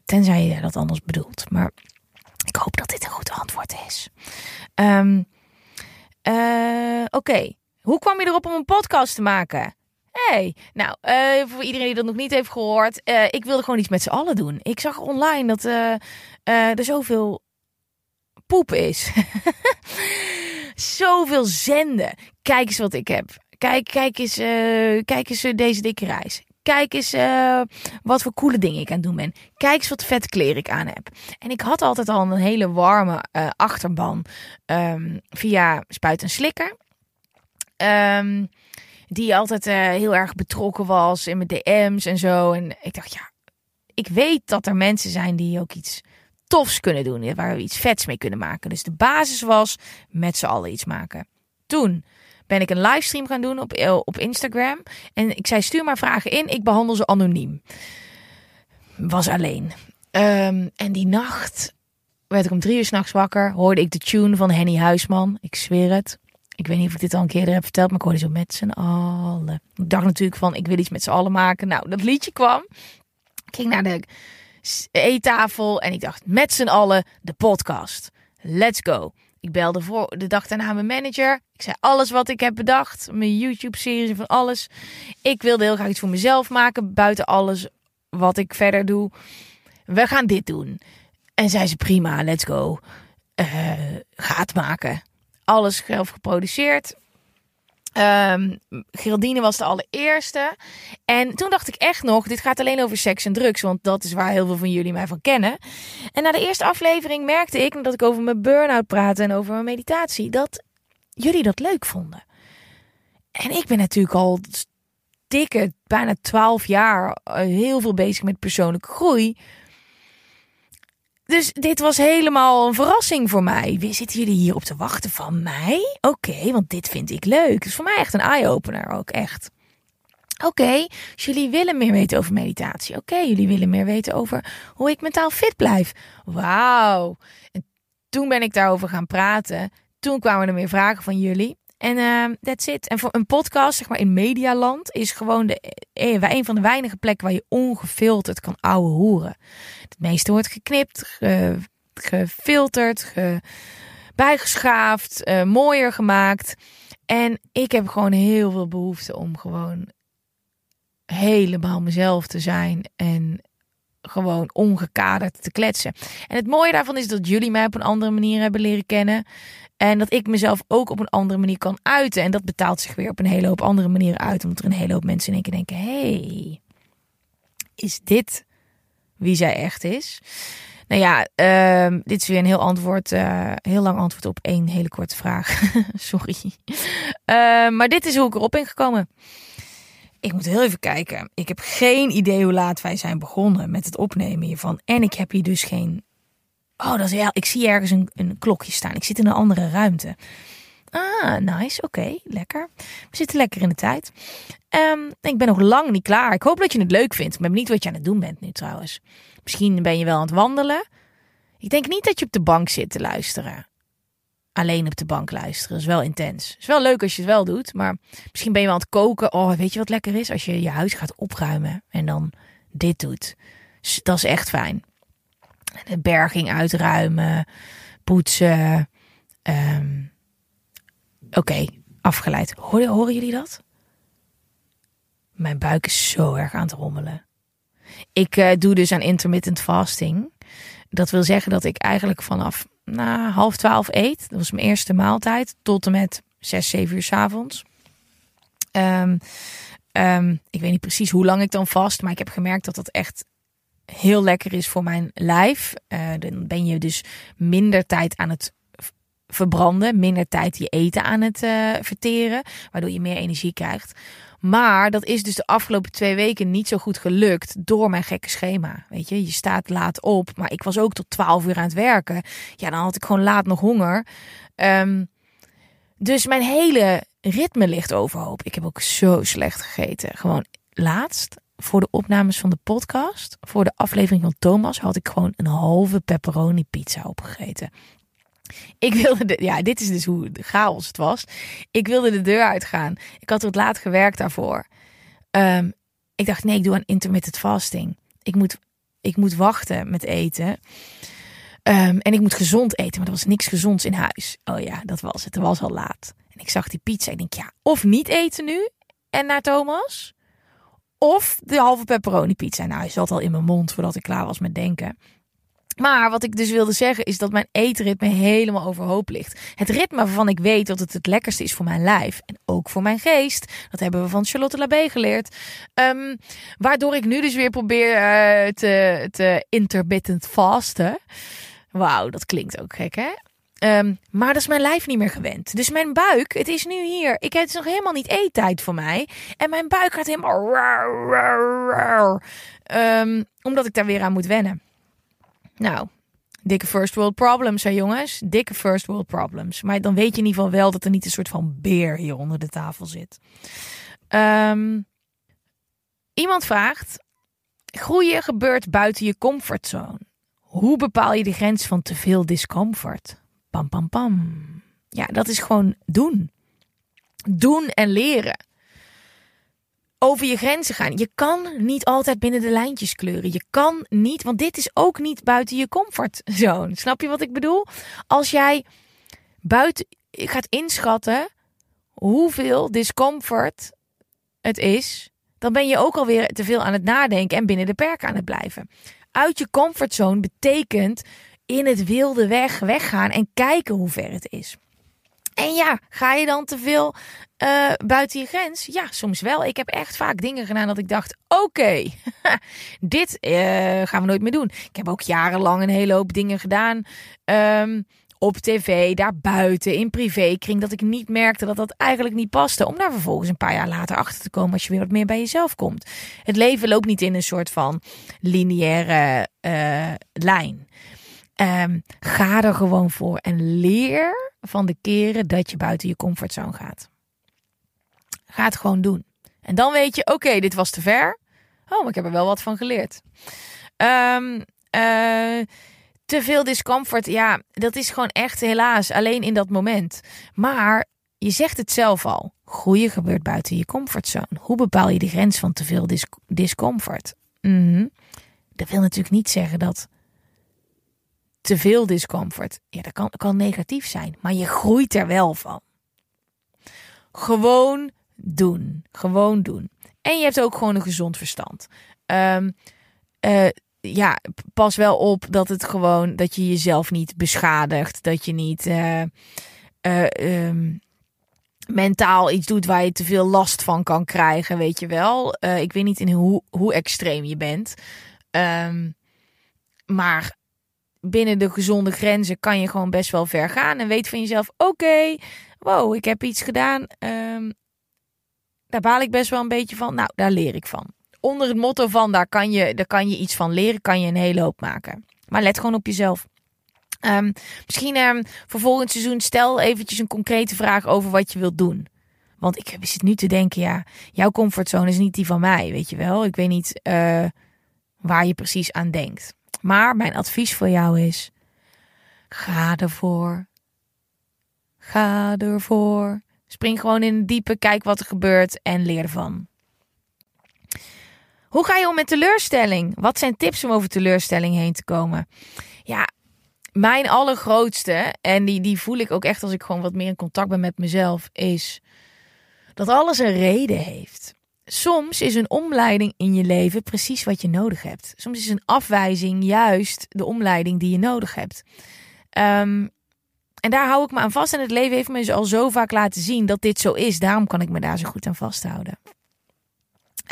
Tenzij je dat anders bedoelt. Maar ik hoop dat dit een goed antwoord is. Uh, Oké. Hoe kwam je erop om een podcast te maken? Hey, nou, uh, voor iedereen die dat nog niet heeft gehoord, uh, ik wilde gewoon iets met z'n allen doen. Ik zag online dat uh, er zoveel poep is. zoveel zenden. Kijk eens wat ik heb. Kijk, kijk eens, kijk eens deze dikke reis. Kijk eens wat voor coole dingen ik aan het doen ben. Kijk eens wat vet kleren ik aan heb. En ik had altijd al een hele warme achterban um, via Spuit en Slikker. Um, die altijd heel erg betrokken was in mijn DM's en zo. En ik dacht, ja, ik weet dat er mensen zijn die ook iets tofs kunnen doen. Waar we iets vets mee kunnen maken. Dus de basis was met z'n allen iets maken. Toen ben ik een livestream gaan doen op, eh, op Instagram. En ik zei: stuur maar vragen in, ik behandel ze anoniem. Was alleen. Um, en die nacht werd ik om drie uur s'nachts wakker. Hoorde ik de tune van Henny Huisman. Ik zweer het. Ik weet niet of ik dit al een keer heb verteld, maar ik hoorde zo met z'n allen. Ik dacht natuurlijk van, ik wil iets met z'n allen maken. Nou, dat liedje kwam. Ik ging naar de eettafel. En ik dacht, met z'n allen de podcast. Let's go. Ik belde voor de dag daarna mijn manager. Ik zei alles wat ik heb bedacht. Mijn YouTube-serie van alles. Ik wilde heel graag iets voor mezelf maken. Buiten alles wat ik verder doe. We gaan dit doen. En zei ze prima, let's go. Uh, ga het maken. Alles zelf geproduceerd. Um, was de allereerste. En toen dacht ik echt nog, dit gaat alleen over seks en drugs. Want dat is waar heel veel van jullie mij van kennen. En na de eerste aflevering merkte ik, dat ik over mijn burn-out praatte en over mijn meditatie, dat jullie dat leuk vonden. En ik ben natuurlijk al dikke, bijna twaalf jaar eh, heel veel bezig met persoonlijke groei. Dus dit was helemaal een verrassing voor mij. Zitten jullie hier op te wachten van mij? Oké, want dit vind ik leuk. Het is voor mij echt een eye-opener ook, echt. Oké, jullie willen meer weten over meditatie. Oké, jullie willen meer weten over hoe ik mentaal fit blijf. Wauw. En toen ben ik daarover gaan praten. Toen kwamen er meer vragen van jullie. En uh, that's it. En voor een podcast, zeg maar in Medialand, is gewoon de, eh, een van de weinige plekken waar je ongefilterd kan ouwe horen. Het meeste wordt geknipt, ge, gefilterd, ge, bijgeschaafd, uh, mooier gemaakt. En ik heb gewoon heel veel behoefte om gewoon helemaal mezelf te zijn en gewoon ongekaderd te kletsen. En het mooie daarvan is dat jullie mij op een andere manier hebben leren kennen. En dat ik mezelf ook op een andere manier kan uiten. En dat betaalt zich weer op een hele hoop andere manieren uit. Omdat er een hele hoop mensen in één keer denken: hey, is dit wie zij echt is? Nou ja, uh, dit is weer een heel antwoord, uh, heel lang antwoord op één hele korte vraag. Sorry. Uh, maar dit is hoe ik erop ben gekomen. Ik moet heel even kijken. Ik heb geen idee hoe laat wij zijn begonnen met het opnemen hiervan. En ik heb hier dus geen Oh, dat is ja, ik zie ergens een, een klokje staan. Ik zit in een andere ruimte. Ah, nice. Oké, lekker. We zitten lekker in de tijd. Um, ik ben nog lang niet klaar. Ik hoop dat je het leuk vindt. Ik ben niet wat je aan het doen bent nu trouwens. Misschien ben je wel aan het wandelen. Ik denk niet dat je op de bank zit te luisteren. Alleen op de bank luisteren. Is wel intens. Is wel leuk als je het wel doet. Maar misschien ben je wel aan het koken. Oh, weet je wat lekker is? Als je je huis gaat opruimen en dan dit doet. Dat is echt fijn de berging uitruimen, poetsen. Um, Oké, afgeleid. Horen, jullie dat? Mijn buik is zo erg aan het rommelen. Ik uh, doe dus aan intermittent fasting. Dat wil zeggen dat ik eigenlijk vanaf nou, half twaalf eet. Dat was mijn eerste maaltijd. Tot en met zes, zeven uur s avonds. Um, um, ik weet niet precies hoe lang ik dan vast. Maar ik heb gemerkt dat dat echt heel lekker is voor mijn lijf. Uh, dan ben je dus minder tijd aan het verbranden, minder tijd je eten aan het uh, verteren, waardoor je meer energie krijgt. Maar dat is dus de afgelopen twee weken niet zo goed gelukt door mijn gekke schema. Weet je, je staat laat op, maar ik was ook tot 12 uur aan het werken. Ja, dan had ik gewoon laat nog honger. Um, dus mijn hele ritme ligt overhoop. Ik heb ook zo slecht gegeten. Gewoon laatst voor de opnames van de podcast, voor de aflevering van Thomas, had ik gewoon een halve pepperoni pizza opgegeten. Ik wilde, de, ja, dit is dus hoe de chaos het was. Ik wilde de deur uitgaan. Ik had tot laat gewerkt daarvoor. Um, ik dacht, nee, ik doe een intermittent fasting. Ik moet, ik moet wachten met eten. Um, en ik moet gezond eten, maar er was niks gezonds in huis. Oh ja, dat was het. Het was al laat. En ik zag die pizza. Ik denk, ja, of niet eten nu en naar Thomas. Of de halve pepperoni pizza. Nou, hij zat al in mijn mond voordat ik klaar was met denken. Maar wat ik dus wilde zeggen is dat mijn eetritme helemaal overhoop ligt. Het ritme waarvan ik weet dat het het lekkerste is voor mijn lijf. En ook voor mijn geest. Dat hebben we van Charlotte Labé geleerd. Um, waardoor ik nu dus weer probeer uh, te, te intermittent fasten. Wauw, dat klinkt ook gek hè? Um, maar dat is mijn lijf niet meer gewend. Dus mijn buik, het is nu hier. Ik heb het nog helemaal niet eettijd voor mij. En mijn buik gaat helemaal. Um, omdat ik daar weer aan moet wennen. Nou, dikke first world problems, hè jongens. Dikke first world problems. Maar dan weet je in ieder geval wel dat er niet een soort van beer hier onder de tafel zit. Um, iemand vraagt: Groeien gebeurt buiten je comfortzone. Hoe bepaal je de grens van te veel discomfort? Pam, pam, pam. Ja, dat is gewoon doen. Doen en leren. over je grenzen gaan. Je kan niet altijd binnen de lijntjes kleuren. Je kan niet, want dit is ook niet buiten je comfortzone. Snap je wat ik bedoel? Als jij buiten gaat inschatten hoeveel discomfort het is, dan ben je ook alweer te veel aan het nadenken en binnen de perken aan het blijven. Uit je comfortzone betekent in het wilde weg weggaan en kijken hoe ver het is. En ja, ga je dan te veel uh, buiten je grens? Ja, soms wel. Ik heb echt vaak dingen gedaan dat ik dacht: oké, dit uh, gaan we nooit meer doen. Ik heb ook jarenlang een hele hoop dingen gedaan. Um, op tv, daarbuiten, in privékring, dat ik niet merkte dat dat eigenlijk niet paste. Om daar vervolgens een paar jaar later achter te komen als je weer wat meer bij jezelf komt. Het leven loopt niet in een soort van lineaire uh, lijn. Um, ga er gewoon voor en leer van de keren dat je buiten je comfortzone gaat. Ga het gewoon doen. En dan weet je, oké, dit was te ver. Oh, maar ik heb er wel wat van geleerd. Um, uh, te veel discomfort, ja, dat is gewoon echt helaas alleen in dat moment. Maar je zegt het zelf al. Groeien gebeurt buiten je comfortzone. Hoe bepaal je de grens van te veel discomfort? Mm Dat wil natuurlijk niet zeggen dat te veel discomfort, ja, dat kan, kan negatief zijn, maar je groeit er wel van. Gewoon doen. Gewoon doen. En je hebt ook gewoon een gezond verstand. Um, uh, ja, pas wel op dat het gewoon dat je jezelf niet beschadigt, dat je niet uh, uh, um, mentaal iets doet waar je te veel last van kan krijgen, weet je wel. Ik weet niet in hoe, hoe extreem je bent, um, maar binnen de gezonde grenzen kan je gewoon best wel ver gaan en weet van jezelf: oké, wow, ik heb iets gedaan, um, daar baal ik best wel een beetje van. Nou, daar leer ik van onder het motto van daar kan, je, daar kan je iets van leren, kan je een hele hoop maken. Maar let gewoon op jezelf. Um, misschien um, voor volgend seizoen stel eventjes een concrete vraag over wat je wilt doen. Want ik zit nu te denken, ja, jouw comfortzone is niet die van mij, weet je wel. Ik weet niet uh, waar je precies aan denkt. Maar mijn advies voor jou is, ga ervoor. Ga ervoor. Spring gewoon in het diepe, kijk wat er gebeurt en leer ervan. Hoe ga je om met teleurstelling? Wat zijn tips om over teleurstelling heen te komen? Ja, mijn allergrootste, en die, die voel ik ook echt als ik gewoon wat meer in contact ben met mezelf, is dat alles een reden heeft. Soms is een omleiding in je leven precies wat je nodig hebt. Soms is een afwijzing juist de omleiding die je nodig hebt. Um, en daar hou ik me aan vast. En het leven heeft me al zo vaak laten zien dat dit zo is. Daarom kan ik me daar zo goed aan vasthouden.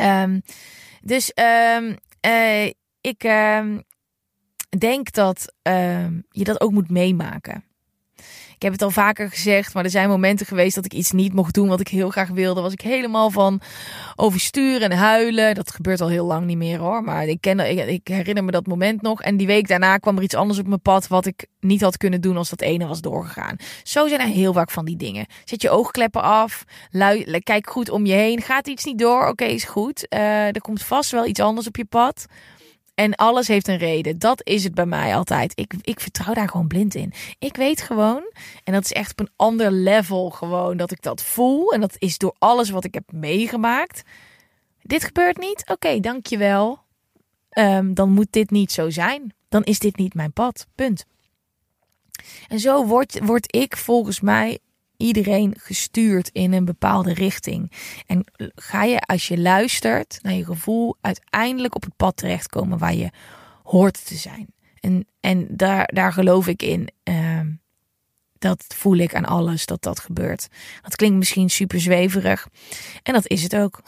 Um, dus um, uh, ik denk dat je dat ook moet meemaken. Ik heb het al vaker gezegd, maar er zijn momenten geweest dat ik iets niet mocht doen wat ik heel graag wilde. Was ik helemaal van oversturen en huilen. Dat gebeurt al heel lang niet meer hoor. Maar ik, ken, ik, ik herinner me dat moment nog. En die week daarna kwam er iets anders op mijn pad wat ik niet had kunnen doen als dat ene was doorgegaan. Zo zijn er heel vaak van die dingen. Zet je oogkleppen af. Kijk goed om je heen. Gaat iets niet door? Oké, is goed. Uh, er komt vast wel iets anders op je pad. En alles heeft een reden. Dat is het bij mij altijd. Ik, ik vertrouw daar gewoon blind in. Ik weet gewoon, en dat is echt op een ander level gewoon, dat ik dat voel. En dat is door alles wat ik heb meegemaakt. Dit gebeurt niet? Oké, okay, dankjewel. Um, dan moet dit niet zo zijn. Dan is dit niet mijn pad. Punt. En zo word, word ik volgens mij iedereen gestuurd in een bepaalde richting. En ga je als je luistert naar je gevoel uiteindelijk op het pad terechtkomen waar je hoort te zijn. En, en daar, daar geloof ik in. Uh, dat voel ik aan alles dat dat gebeurt. Dat klinkt misschien super zweverig. En dat is het ook.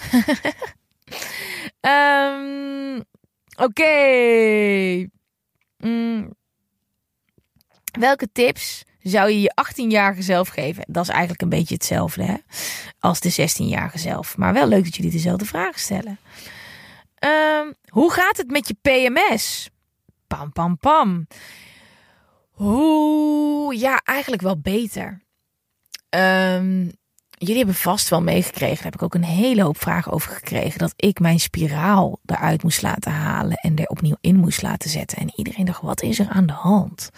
um, Oké. Mm. Welke tips zou je je 18-jarige zelf geven? Dat is eigenlijk een beetje hetzelfde hè? als de 16-jarige zelf. Maar wel leuk dat jullie dezelfde vragen stellen. Um, hoe gaat het met je PMS? Pam, pam, pam. Hoe? Ja, eigenlijk wel beter. Um, jullie hebben vast wel meegekregen, daar heb ik ook een hele hoop vragen over gekregen, dat ik mijn spiraal eruit moest laten halen en er opnieuw in moest laten zetten. En iedereen dacht, wat is er aan de hand?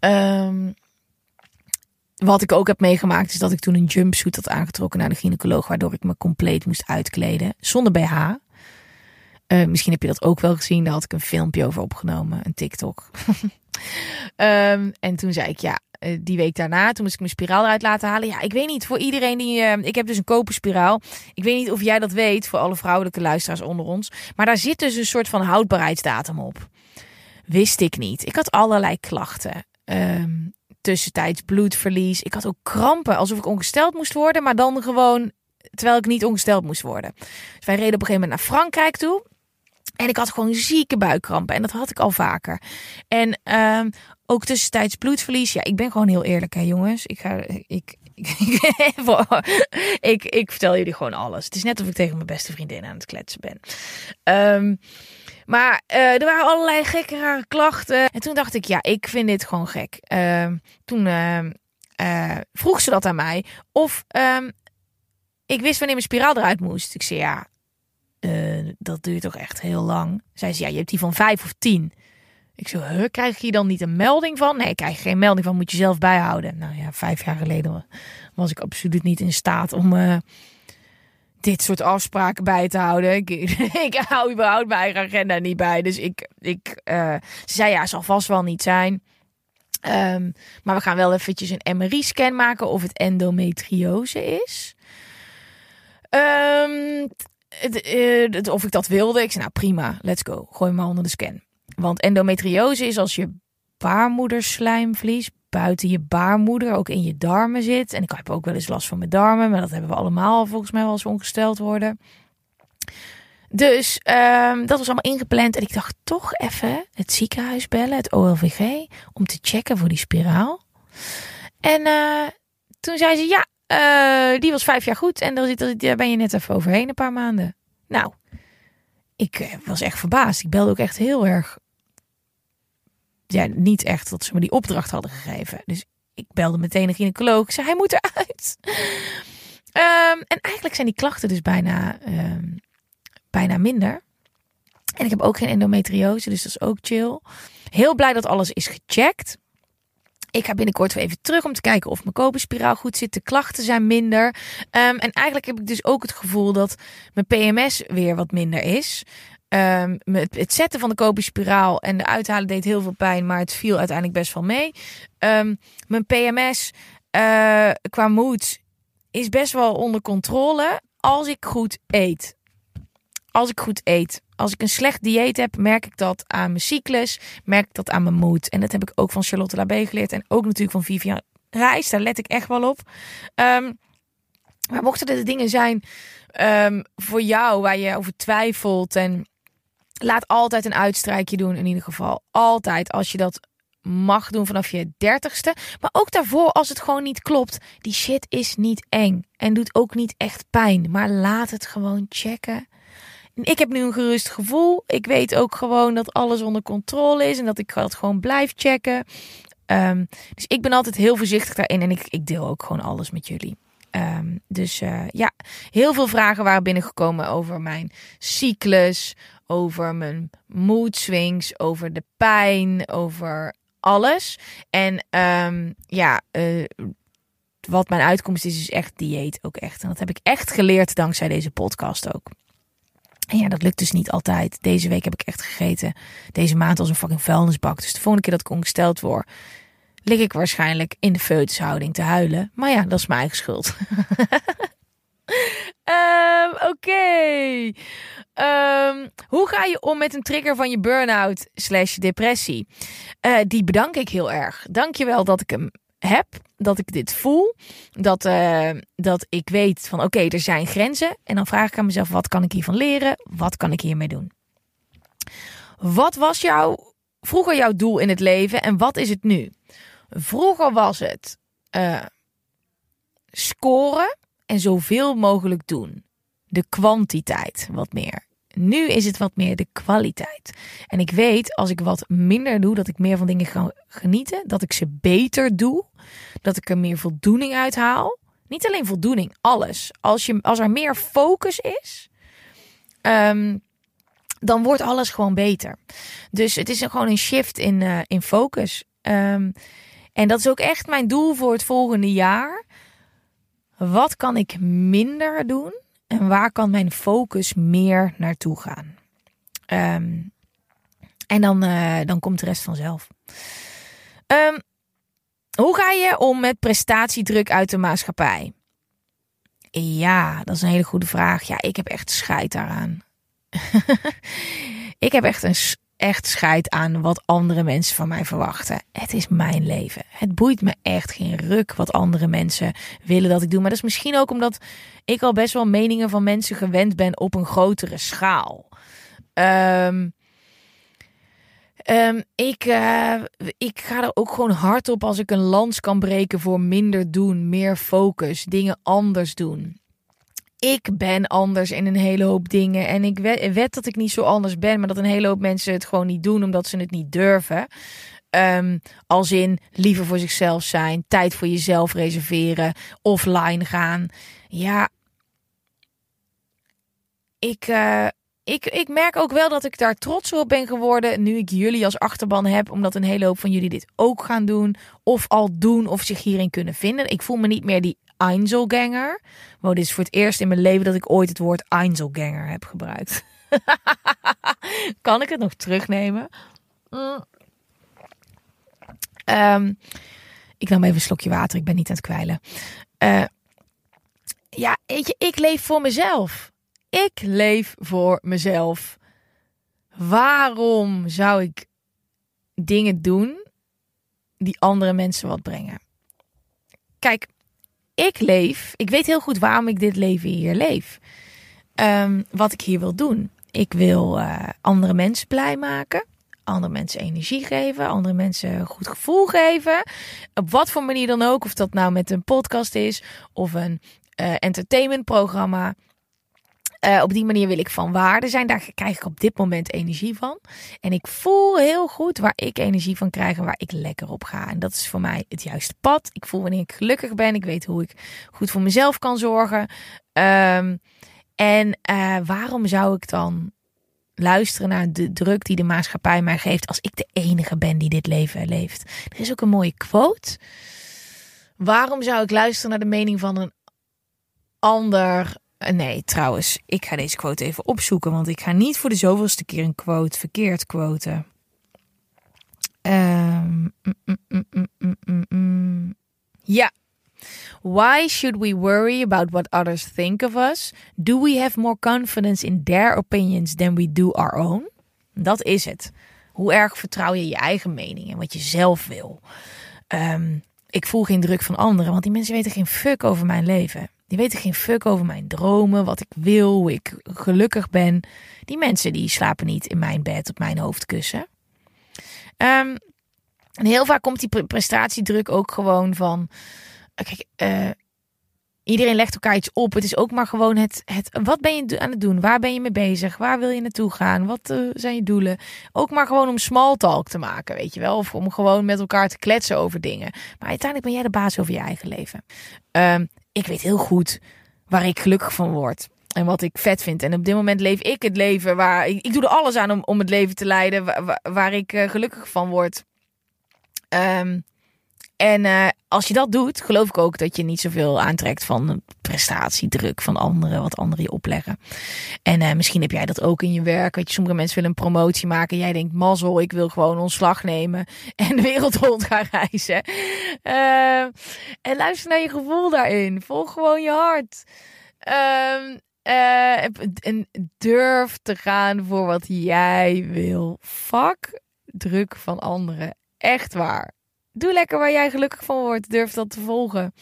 Um, wat ik ook heb meegemaakt is dat ik toen een jumpsuit had aangetrokken naar de gynaecoloog, waardoor ik me compleet moest uitkleden zonder BH. Uh, misschien heb je dat ook wel gezien. Daar had ik een filmpje over opgenomen, een TikTok. um, en toen zei ik, ja, uh, die week daarna, toen moest ik mijn spiraal eruit laten halen. Ja, ik weet niet, voor iedereen die... Uh, ik heb dus een koperspiraal. Ik weet niet of jij dat weet, voor alle vrouwelijke luisteraars onder ons. Maar daar zit dus een soort van houdbaarheidsdatum op. Wist ik niet. Ik had allerlei klachten. Um, tussentijds bloedverlies. Ik had ook krampen, alsof ik ongesteld moest worden. Maar dan gewoon, terwijl ik niet ongesteld moest worden. Dus wij reden op een gegeven moment naar Frankrijk toe. En ik had gewoon zieke buikkrampen. En dat had ik al vaker. En um, ook tussentijds bloedverlies. Ja, ik ben gewoon heel eerlijk, hè, jongens. Ik ga. Ik, ik, ik, vertel jullie gewoon alles. Het is net of ik tegen mijn beste vriendin aan het kletsen ben. Um, maar uh, er waren allerlei gekke rare klachten. En toen dacht ik, ja, ik vind dit gewoon gek. Uh, toen uh, vroeg ze dat aan mij. Of um, ik wist wanneer mijn spiraal eruit moest. Ik zei, ja, dat duurt toch echt heel lang. Zij zei, ja, je hebt die van vijf of tien. Ik zo, huh, krijg je dan niet een melding van? Nee, ik krijg geen melding van, moet je zelf bijhouden. Nou ja, vijf jaar geleden was ik absoluut niet in staat om dit soort afspraken bij te houden. Ik, ik hou überhaupt mijn eigen agenda niet bij. Dus ik, ik ze zei, ja, zal vast wel niet zijn. Um, maar we gaan wel eventjes een MRI-scan maken of het endometriose is. Um, het, of ik dat wilde. Ik zei, nou prima, let's go. Gooi maar onder de scan. Want endometriose is als je baarmoederslijmvlies buiten je baarmoeder, ook in je darmen zit. En ik heb ook wel eens last van mijn darmen, maar dat hebben we allemaal volgens mij wel eens ongesteld worden. Dus um, dat was allemaal ingepland. En ik dacht toch even het ziekenhuis bellen, het OLVG, om te checken voor die spiraal. En uh, toen zei ze, ja, uh, die was vijf jaar goed. En daar ben je net even overheen, een paar maanden. Nou, ik uh, was echt verbaasd. Ik belde ook echt heel erg ja, niet echt dat ze me die opdracht hadden gegeven. Dus ik belde meteen een gynaecoloog. Ik zei, hij moet eruit. Um, en eigenlijk zijn die klachten dus bijna, um, bijna minder. En ik heb ook geen endometriose, dus dat is ook chill. Heel blij dat alles is gecheckt. Ik ga binnenkort weer even terug om te kijken of mijn koperspiraal goed zit. De klachten zijn minder. Um, en eigenlijk heb ik dus ook het gevoel dat mijn PMS weer wat minder is. Um, het, zetten van de koperspiraal en de uithalen deed heel veel pijn, maar het viel uiteindelijk best wel mee. Um, mijn PMS uh, qua moed is best wel onder controle als ik goed eet. Als ik goed eet. Als ik een slecht dieet heb, merk ik dat aan mijn cyclus, merk ik dat aan mijn moed. En dat heb ik ook van Charlotte Labé geleerd en ook natuurlijk van Vivian Reis. Daar let ik echt wel op. Um, maar mochten er dingen zijn voor jou waar je over twijfelt en laat altijd een uitstrijkje doen in ieder geval. Altijd als je dat mag doen vanaf je dertigste. Maar ook daarvoor als het gewoon niet klopt. Die shit is niet eng. En doet ook niet echt pijn. Maar laat het gewoon checken. Ik heb nu een gerust gevoel. Ik weet ook gewoon dat alles onder controle is. En dat ik dat gewoon blijf checken. Um, dus ik ben altijd heel voorzichtig daarin. En ik, ik deel ook gewoon alles met jullie. Um, dus uh, ja, heel veel vragen waren binnengekomen over mijn cyclus, over mijn mood swings, over de pijn, over alles. En um, ja, uh, wat mijn uitkomst is, is echt dieet ook echt. En dat heb ik echt geleerd dankzij deze podcast ook. En ja, dat lukt dus niet altijd. Deze week heb ik echt gegeten. Deze maand als een fucking vuilnisbak. Dus de volgende keer dat ik ongesteld word, lig ik waarschijnlijk in de feutushouding te huilen. Maar ja, dat is mijn eigen schuld. um, Oké. Um, hoe ga je om met een trigger van je burn-out slash depressie? Uh, die bedank ik heel erg. Dank je wel dat ik hem heb, dat ik dit voel, dat, uh, dat ik weet van oké, er zijn grenzen. En dan vraag ik aan mezelf, wat kan ik hiervan leren? Wat kan ik hiermee doen? Wat was jouw, vroeger jouw doel in het leven en wat is het nu? Vroeger was het uh, scoren en zoveel mogelijk doen. De kwantiteit wat meer. Nu is het wat meer de kwaliteit. En ik weet als ik wat minder doe, dat ik meer van dingen ga genieten. Dat ik ze beter doe. Dat ik er meer voldoening uit haal. Niet alleen voldoening, alles. Als, je, als er meer focus is, um, dan wordt alles gewoon beter. Dus het is gewoon een shift in, uh, in focus. Um, En dat is ook echt mijn doel voor het volgende jaar. Wat kan ik minder doen en waar kan mijn focus meer naartoe gaan? Ehm, en dan, uh, dan komt de rest vanzelf. Um, hoe ga je om met prestatiedruk uit de maatschappij? Ja, dat is een hele goede vraag. Ja, ik heb echt scheid daaraan. ik heb echt een echt scheid aan wat andere mensen van mij verwachten. Het is mijn leven. Het boeit me echt geen ruk wat andere mensen willen dat ik doe. Maar dat is misschien ook omdat ik al best wel meningen van mensen gewend ben op een grotere schaal. Um, Um, ik, uh, ik ga er ook gewoon hard op als ik een lans kan breken voor minder doen, meer focus, dingen anders doen. Ik ben anders in een hele hoop dingen. En ik weet, dat ik niet zo anders ben, maar dat een hele hoop mensen het gewoon niet doen omdat ze het niet durven. Um, als in liever voor zichzelf zijn, tijd voor jezelf reserveren, offline gaan. Ja, ik, uh, ik, ik merk ook wel dat ik daar trots op ben geworden nu ik jullie als achterban heb. Omdat een hele hoop van jullie dit ook gaan doen. Of al doen of zich hierin kunnen vinden. Ik voel me niet meer die Einzelganger. Wow, dit is voor het eerst in mijn leven dat ik ooit het woord Einzelganger heb gebruikt. kan ik het nog terugnemen? Mm. Um, ik nam even een slokje water. Ik ben niet aan het kwijlen. Uh, ja, weet je, ik leef voor mezelf. Ik leef voor mezelf. Waarom zou ik dingen doen die andere mensen wat brengen? Kijk, ik leef. Ik weet heel goed waarom ik dit leven hier leef. Um, wat ik hier wil doen. Ik wil uh, andere mensen blij maken. Andere mensen energie geven. Andere mensen goed gevoel geven. Op wat voor manier dan ook. Of dat nou met een podcast is. Of een uh, entertainmentprogramma. Uh, op die manier wil ik van waarde zijn. Daar krijg ik op dit moment energie van. En ik voel heel goed waar ik energie van krijg en waar ik lekker op ga. En dat is voor mij het juiste pad. Ik voel wanneer ik gelukkig ben. Ik weet hoe ik goed voor mezelf kan zorgen. Um, en uh, waarom zou ik dan luisteren naar de druk die de maatschappij mij geeft als ik de enige ben die dit leven leeft? Er is ook een mooie quote. Waarom zou ik luisteren naar de mening van een ander eh, nee, trouwens, ik ga deze quote even opzoeken, want ik ga niet voor de zoveelste keer een quote verkeerd quoten. Um, ja. Why should we worry about what others think of us? Do we have more confidence in their opinions than we do our own? Dat is het. Hoe erg vertrouw je je eigen mening en wat je zelf wil? Um, ik voel geen druk van anderen, want die mensen weten geen fuck over mijn leven. Die weten geen fuck over mijn dromen, wat ik wil, hoe ik gelukkig ben. Die mensen die slapen niet in mijn bed op mijn hoofdkussen. Um, en heel vaak komt die prestatiedruk ook gewoon van. Kijk, uh, iedereen legt elkaar iets op. Het is ook maar gewoon het, het. Wat ben je aan het doen? Waar ben je mee bezig? Waar wil je naartoe gaan? Wat uh, zijn je doelen? Ook maar gewoon om small talk te maken, weet je wel? Of om gewoon met elkaar te kletsen over dingen. Maar uiteindelijk ben jij de baas over je eigen leven. Um, ik weet heel goed waar ik gelukkig van word. En wat ik vet vind. En op dit moment leef ik het leven waar. Ik, ik doe er alles aan om, om het leven te leiden waar, ik uh, gelukkig van word. Um, en uh, als je dat doet, geloof ik ook dat je niet zoveel aantrekt van prestatiedruk van anderen, wat anderen je opleggen. En uh, misschien heb jij dat ook in je werk. Weet je, sommige mensen willen een promotie maken. Jij denkt, mazzel, ik wil gewoon ontslag nemen en de wereld rond gaan reizen. Uh, en luister naar je gevoel daarin. Volg gewoon je hart. Uh, en durf te gaan voor wat jij wil. Fuck druk van anderen. Echt waar. Doe lekker waar jij gelukkig van wordt. Durf dat te volgen.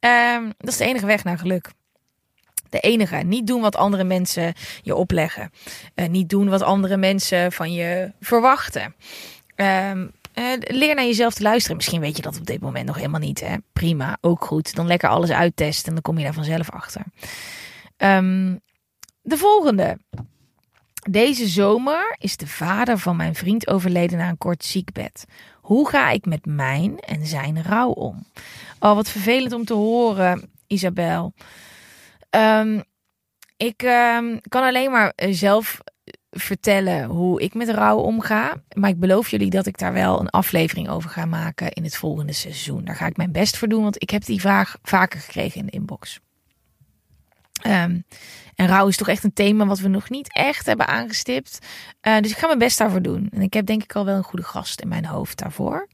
Um, dat is de enige weg naar geluk. De enige. Niet doen wat andere mensen je opleggen. Uh, niet doen wat andere mensen van je verwachten. Um, uh, leer naar jezelf te luisteren. Misschien weet je dat op dit moment nog helemaal niet. Hè? Prima, ook goed. Dan lekker alles uittesten en dan kom je daar vanzelf achter. Um, de volgende. Deze zomer is de vader van mijn vriend overleden na een kort ziekbed. Hoe ga ik met mijn en zijn rouw om? Oh, wat vervelend om te horen, Isabel. Um, ik um, kan alleen maar zelf vertellen hoe ik met rouw omga. Maar ik beloof jullie dat ik daar wel een aflevering over ga maken in het volgende seizoen. Daar ga ik mijn best voor doen, want ik heb die vraag vaker gekregen in de inbox. Um, en rouw is toch echt een thema wat we nog niet echt hebben aangestipt. Uh, dus ik ga mijn best daarvoor doen. En ik heb denk ik al wel een goede gast in mijn hoofd daarvoor.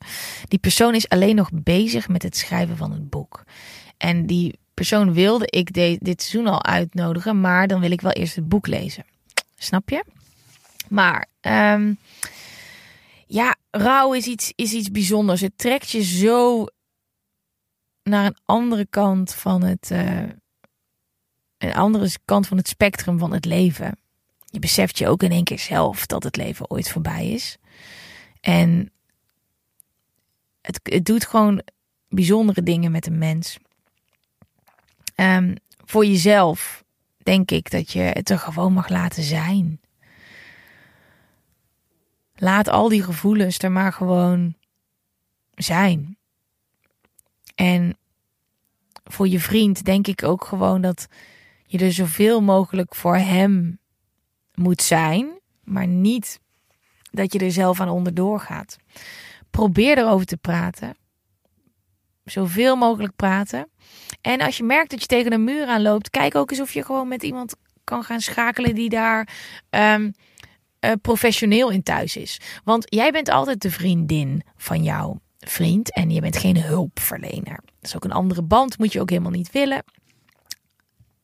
Die persoon is alleen nog bezig met het schrijven van het boek. En die persoon wilde ik dit seizoen al uitnodigen, maar dan wil ik wel eerst het boek lezen. Snap je? Maar um, ja, rouw is iets, is iets bijzonders. Het trekt je zo naar een andere kant van het, uh, een andere kant van het spectrum van het leven. Je beseft je ook in één keer zelf dat het leven ooit voorbij is. En het, het doet gewoon bijzondere dingen met een mens. Um, voor jezelf denk ik dat je het er gewoon mag laten zijn. Laat al die gevoelens er maar gewoon zijn. En voor je vriend denk ik ook gewoon dat je er zoveel mogelijk voor hem moet zijn, maar niet dat je er zelf aan onderdoor gaat. Probeer erover te praten. Zoveel mogelijk praten. En als je merkt dat je tegen een muur aan loopt, kijk ook eens of je gewoon met iemand kan gaan schakelen die daar um, uh, professioneel in thuis is. Want jij bent altijd de vriendin van jouw vriend en je bent geen hulpverlener. Dat is ook een andere band, moet je ook helemaal niet willen.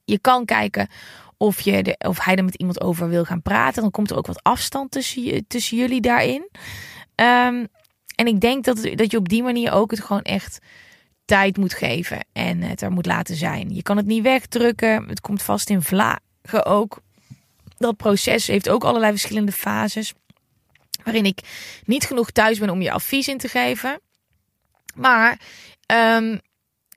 Je kan kijken of, je de, of hij er met iemand over wil gaan praten. Dan komt er ook wat afstand tussen, tussen jullie daarin. Um, en ik denk dat, dat je op die manier ook het gewoon echt tijd moet geven. En het er moet laten zijn. Je kan het niet wegdrukken. Het komt vast in vlagen ook. Dat proces heeft ook allerlei verschillende fases. Waarin ik niet genoeg thuis ben om je advies in te geven. Maar um,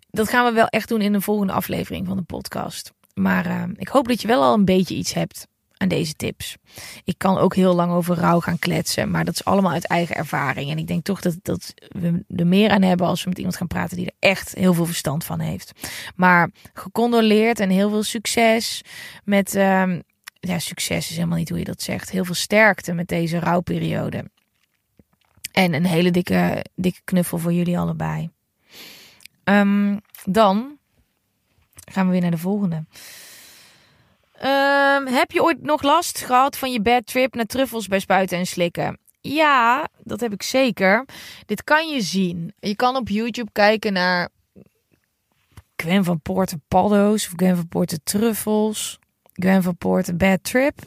dat gaan we wel echt doen in een volgende aflevering van de podcast. Maar uh, ik hoop dat je wel al een beetje iets hebt aan deze tips. Ik kan ook heel lang over rouw gaan kletsen, maar dat is allemaal uit eigen ervaring. En ik denk toch dat, dat we er meer aan hebben als we met iemand gaan praten die er echt heel veel verstand van heeft. Maar gecondoleerd en heel veel succes met. Uh, ja, succes is helemaal niet hoe je dat zegt. Heel veel sterkte met deze rouwperiode. En een hele dikke, dikke knuffel voor jullie allebei. Um, dan gaan we weer naar de volgende. Um, heb je ooit nog last gehad van je bad trip naar truffels bij spuiten en slikken? Ja, dat heb ik zeker. Dit kan je zien. Je kan op YouTube kijken naar Gwen van Poorten paddo's of Gwen van Poorten truffels. Gwen van Poorten bad trip.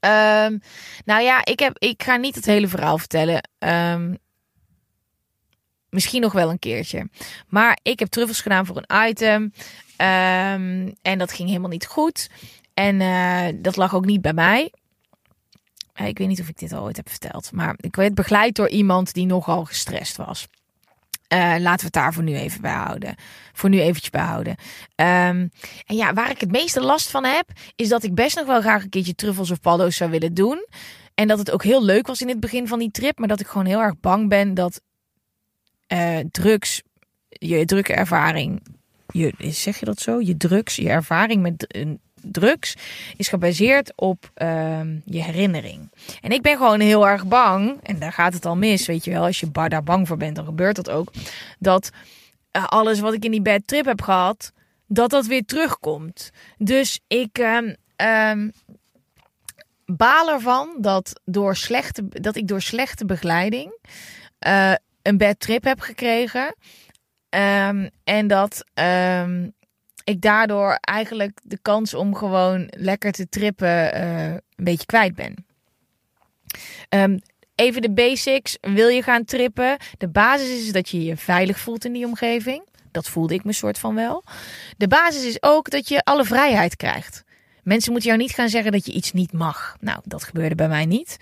Um, nou ja, ik, heb, ik ga niet het hele verhaal vertellen. Um, misschien nog wel een keertje. Maar ik heb truffels gedaan voor een item. Um, en dat ging helemaal niet goed. En uh, dat lag ook niet bij mij. Uh, ik weet niet of ik dit al ooit heb verteld. Maar ik werd begeleid door iemand die nogal gestrest was. Uh, laten we het daar voor nu even bij houden. Voor nu eventjes bij houden. Um, en ja, waar ik het meeste last van heb, is dat ik best nog wel graag een keertje truffels of paddo's zou willen doen. En dat het ook heel leuk was in het begin van die trip. Maar dat ik gewoon heel erg bang ben dat uh, drugs, je drukke ervaring je, zeg je dat zo? Je drugs, je ervaring met drugs is gebaseerd op um, je herinnering. En ik ben gewoon heel erg bang, en daar gaat het al mis, weet je wel, als je daar bang voor bent, dan gebeurt dat ook, dat uh, alles wat ik in die bad trip heb gehad, dat dat weer terugkomt. Dus ik um, baal ervan dat, door slechte, dat ik door slechte begeleiding uh, een bad trip heb gekregen. Um, en dat um, ik daardoor eigenlijk de kans om gewoon lekker te trippen uh, een beetje kwijt ben. Um, even de basics. Wil je gaan trippen? De basis is dat je je veilig voelt in die omgeving. Dat voelde ik me soort van wel. De basis is ook dat je alle vrijheid krijgt. Mensen moeten jou niet gaan zeggen dat je iets niet mag. Nou, dat gebeurde bij mij niet.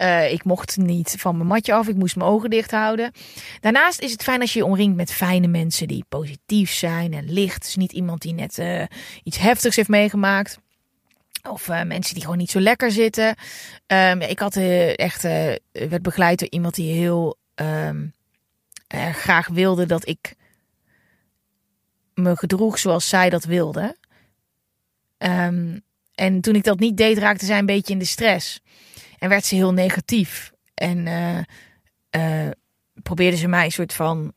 Uh, ik mocht niet van mijn matje af. Ik moest mijn ogen dicht houden. Daarnaast is het fijn als je je omringt met fijne mensen die positief zijn en licht. Dus niet iemand die net uh, iets heftigs heeft meegemaakt. Of uh, mensen die gewoon niet zo lekker zitten. Um, ik had echt werd begeleid door iemand die heel um, graag wilde dat ik me gedroeg zoals zij dat wilde. Um, en toen ik dat niet deed, raakte zij een beetje in de stress. En werd ze heel negatief. En uh, probeerde ze mij een soort van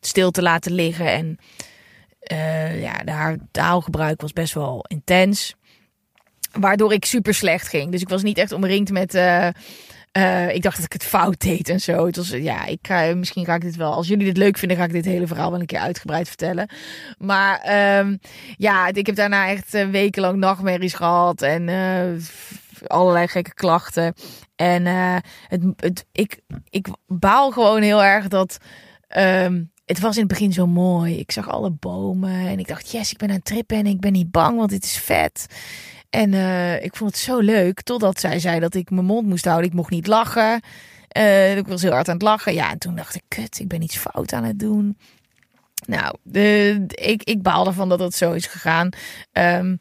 stil te laten liggen. En uh, ja, haar taalgebruik was best wel intens. Waardoor ik super slecht ging. Dus ik was niet echt omringd met. Ik dacht dat ik het fout deed en zo. Het was, ja, ik misschien ga ik dit wel. Als jullie dit leuk vinden, ga ik dit hele verhaal wel een keer uitgebreid vertellen. Maar um, ja, ik heb daarna echt wekenlang nachtmerries gehad. En allerlei gekke klachten. En het, het, ik, ik baal gewoon heel erg dat. Um, het was in het begin zo mooi. Ik zag alle bomen en ik dacht, yes, ik ben aan het trippen en ik ben niet bang, want dit is vet. En uh, ik vond het zo leuk, totdat zij zei dat ik mijn mond moest houden. Ik mocht niet lachen. Uh, ik was heel hard aan het lachen. Ja, en toen dacht ik, kut, ik ben iets fout aan het doen. Nou, de, ik, ik baal ervan dat het zo is gegaan. Um,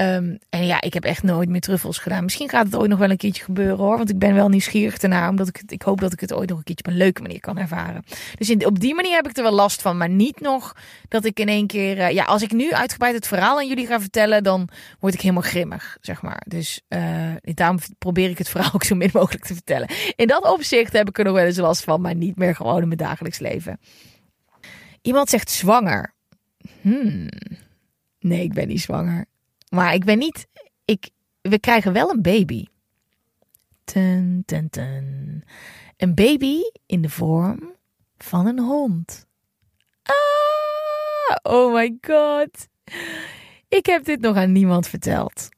Um, en ja, ik heb echt nooit meer truffels gedaan. Misschien gaat het ooit nog wel een keertje gebeuren hoor. Want ik ben wel nieuwsgierig ernaar. Omdat ik, ik hoop dat ik het ooit nog een keertje op een leuke manier kan ervaren. Dus op die manier heb ik er wel last van. Maar niet nog dat ik in één keer. Uh, ja, als ik nu uitgebreid het verhaal aan jullie ga vertellen. Dan word ik helemaal grimmig, zeg maar. Dus uh, daarom probeer ik het verhaal ook zo min mogelijk te vertellen. In dat opzicht heb ik er nog wel eens last van. Maar niet meer gewoon in mijn dagelijks leven. Iemand zegt zwanger. Hmm. Nee, ik ben niet zwanger. Maar ik ben niet. Ik, we krijgen wel een baby. Ten, ten, ten. Een baby in de vorm van een hond. Ah, oh my god. Ik heb dit nog aan niemand verteld.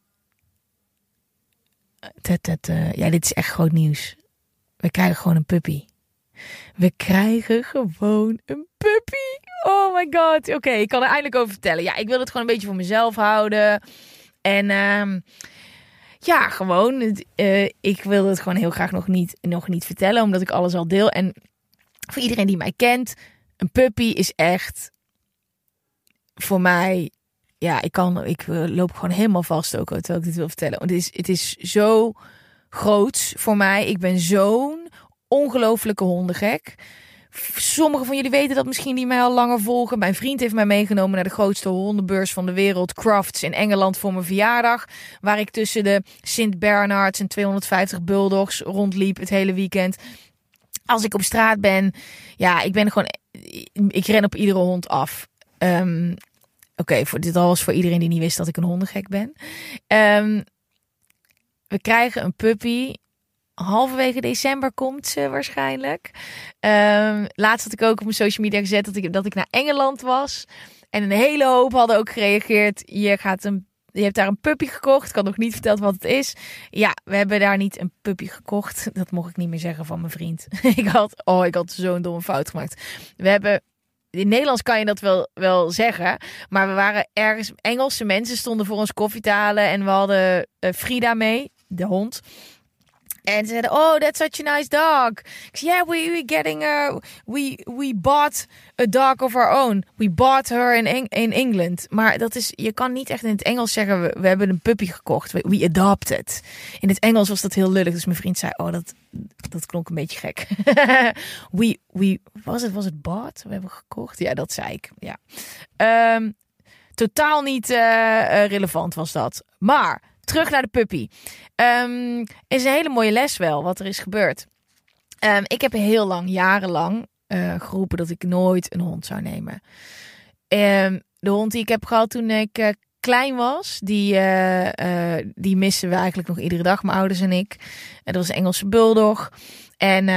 Ja, dit is echt groot nieuws. We krijgen gewoon een puppy. We krijgen gewoon een puppy. Oh my god. Oké, ik kan er eindelijk over vertellen. Ja, ik wil het gewoon een beetje voor mezelf houden. En uh, ja, gewoon. Uh, ik wil het gewoon heel graag nog niet, nog niet vertellen, omdat ik alles al deel. En voor iedereen die mij kent, een puppy is echt voor mij. Ja, ik kan, ik loop gewoon helemaal vast ook terwijl ik dit wil vertellen. Want het is, het is zo groot voor mij. Ik ben zo'n ongelofelijke hondengek. Sommigen van jullie weten dat misschien die mij al langer volgen. Mijn vriend heeft mij meegenomen naar de grootste hondenbeurs van de wereld, Crafts in Engeland voor mijn verjaardag. Waar ik tussen de Sint Bernards en 250 bulldogs rondliep het hele weekend. Als ik op straat ben, ja, ik ben gewoon, ik ren op iedere hond af. Um, Oké, voor dit alles voor iedereen die niet wist dat ik een hondengek ben. Um, we krijgen een puppy halverwege december komt ze waarschijnlijk. Um, laatst had ik ook op mijn social media gezet dat ik, dat ik naar Engeland was. En een hele hoop hadden ook gereageerd. Je, gaat een, je hebt daar een puppy gekocht. Ik had nog niet verteld wat het is. Ja, we hebben daar niet een puppy gekocht. Dat mocht ik niet meer zeggen van mijn vriend. ik had, oh, ik had zo'n domme fout gemaakt. We hebben in Nederlands kan je dat wel, wel zeggen. Maar we waren ergens. Engelse mensen stonden voor ons koffie te halen. En we hadden uh, Frida mee, de hond. En ze zeiden, oh, that's such a nice dog. Ik zei, yeah, we, we getting a, we, we bought a dog of our own. We bought her in, in England. Maar dat is, je kan niet echt in het Engels zeggen, we, we hebben een puppy gekocht. We, we adopted. In het Engels was dat heel lullig. Dus mijn vriend zei, oh, dat, dat klonk een beetje gek. we, we, was het, was het bought? We hebben gekocht? Ja, dat zei ik, ja. Um, totaal niet uh, relevant was dat. Maar terug naar de puppy. Um, is een hele mooie les wel, wat er is gebeurd. Um, ik heb heel lang, jarenlang uh, geroepen dat ik nooit een hond zou nemen. Um, de hond die ik heb gehad toen ik uh, klein was, die, uh, die missen we eigenlijk nog iedere dag, mijn ouders en ik. dat was een Engelse bulldog. En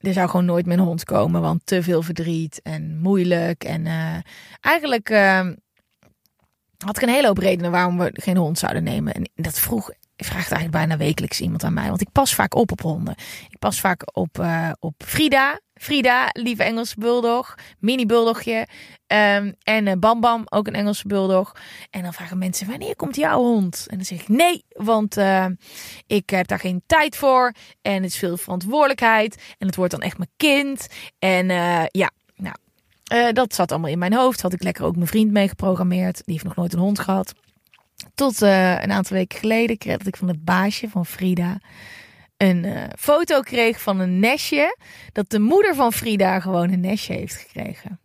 er zou gewoon nooit een hond komen, want te veel verdriet en moeilijk. En eigenlijk had ik een hele hoop redenen waarom we geen hond zouden nemen. En dat vroeg, vraagt eigenlijk bijna wekelijks iemand aan mij. Want ik pas vaak op op honden. Ik pas vaak op, uh, op Frida. Frida, lieve Engelse bulldog. Mini bulldogje. Um, en uh, Bam Bam, ook een Engelse bulldog. En dan vragen mensen, wanneer komt jouw hond? En dan zeg ik, nee, want uh, ik heb daar geen tijd voor. En het is veel verantwoordelijkheid. En het wordt dan echt mijn kind. En ja, uh, dat zat allemaal in mijn hoofd. Had ik lekker ook mijn vriend mee geprogrammeerd. Die heeft nog nooit een hond gehad. Tot uh, een aantal weken geleden kreeg ik van het baasje van Frida een uh, foto kreeg van een nestje. Dat de moeder van Frida gewoon een nestje heeft gekregen.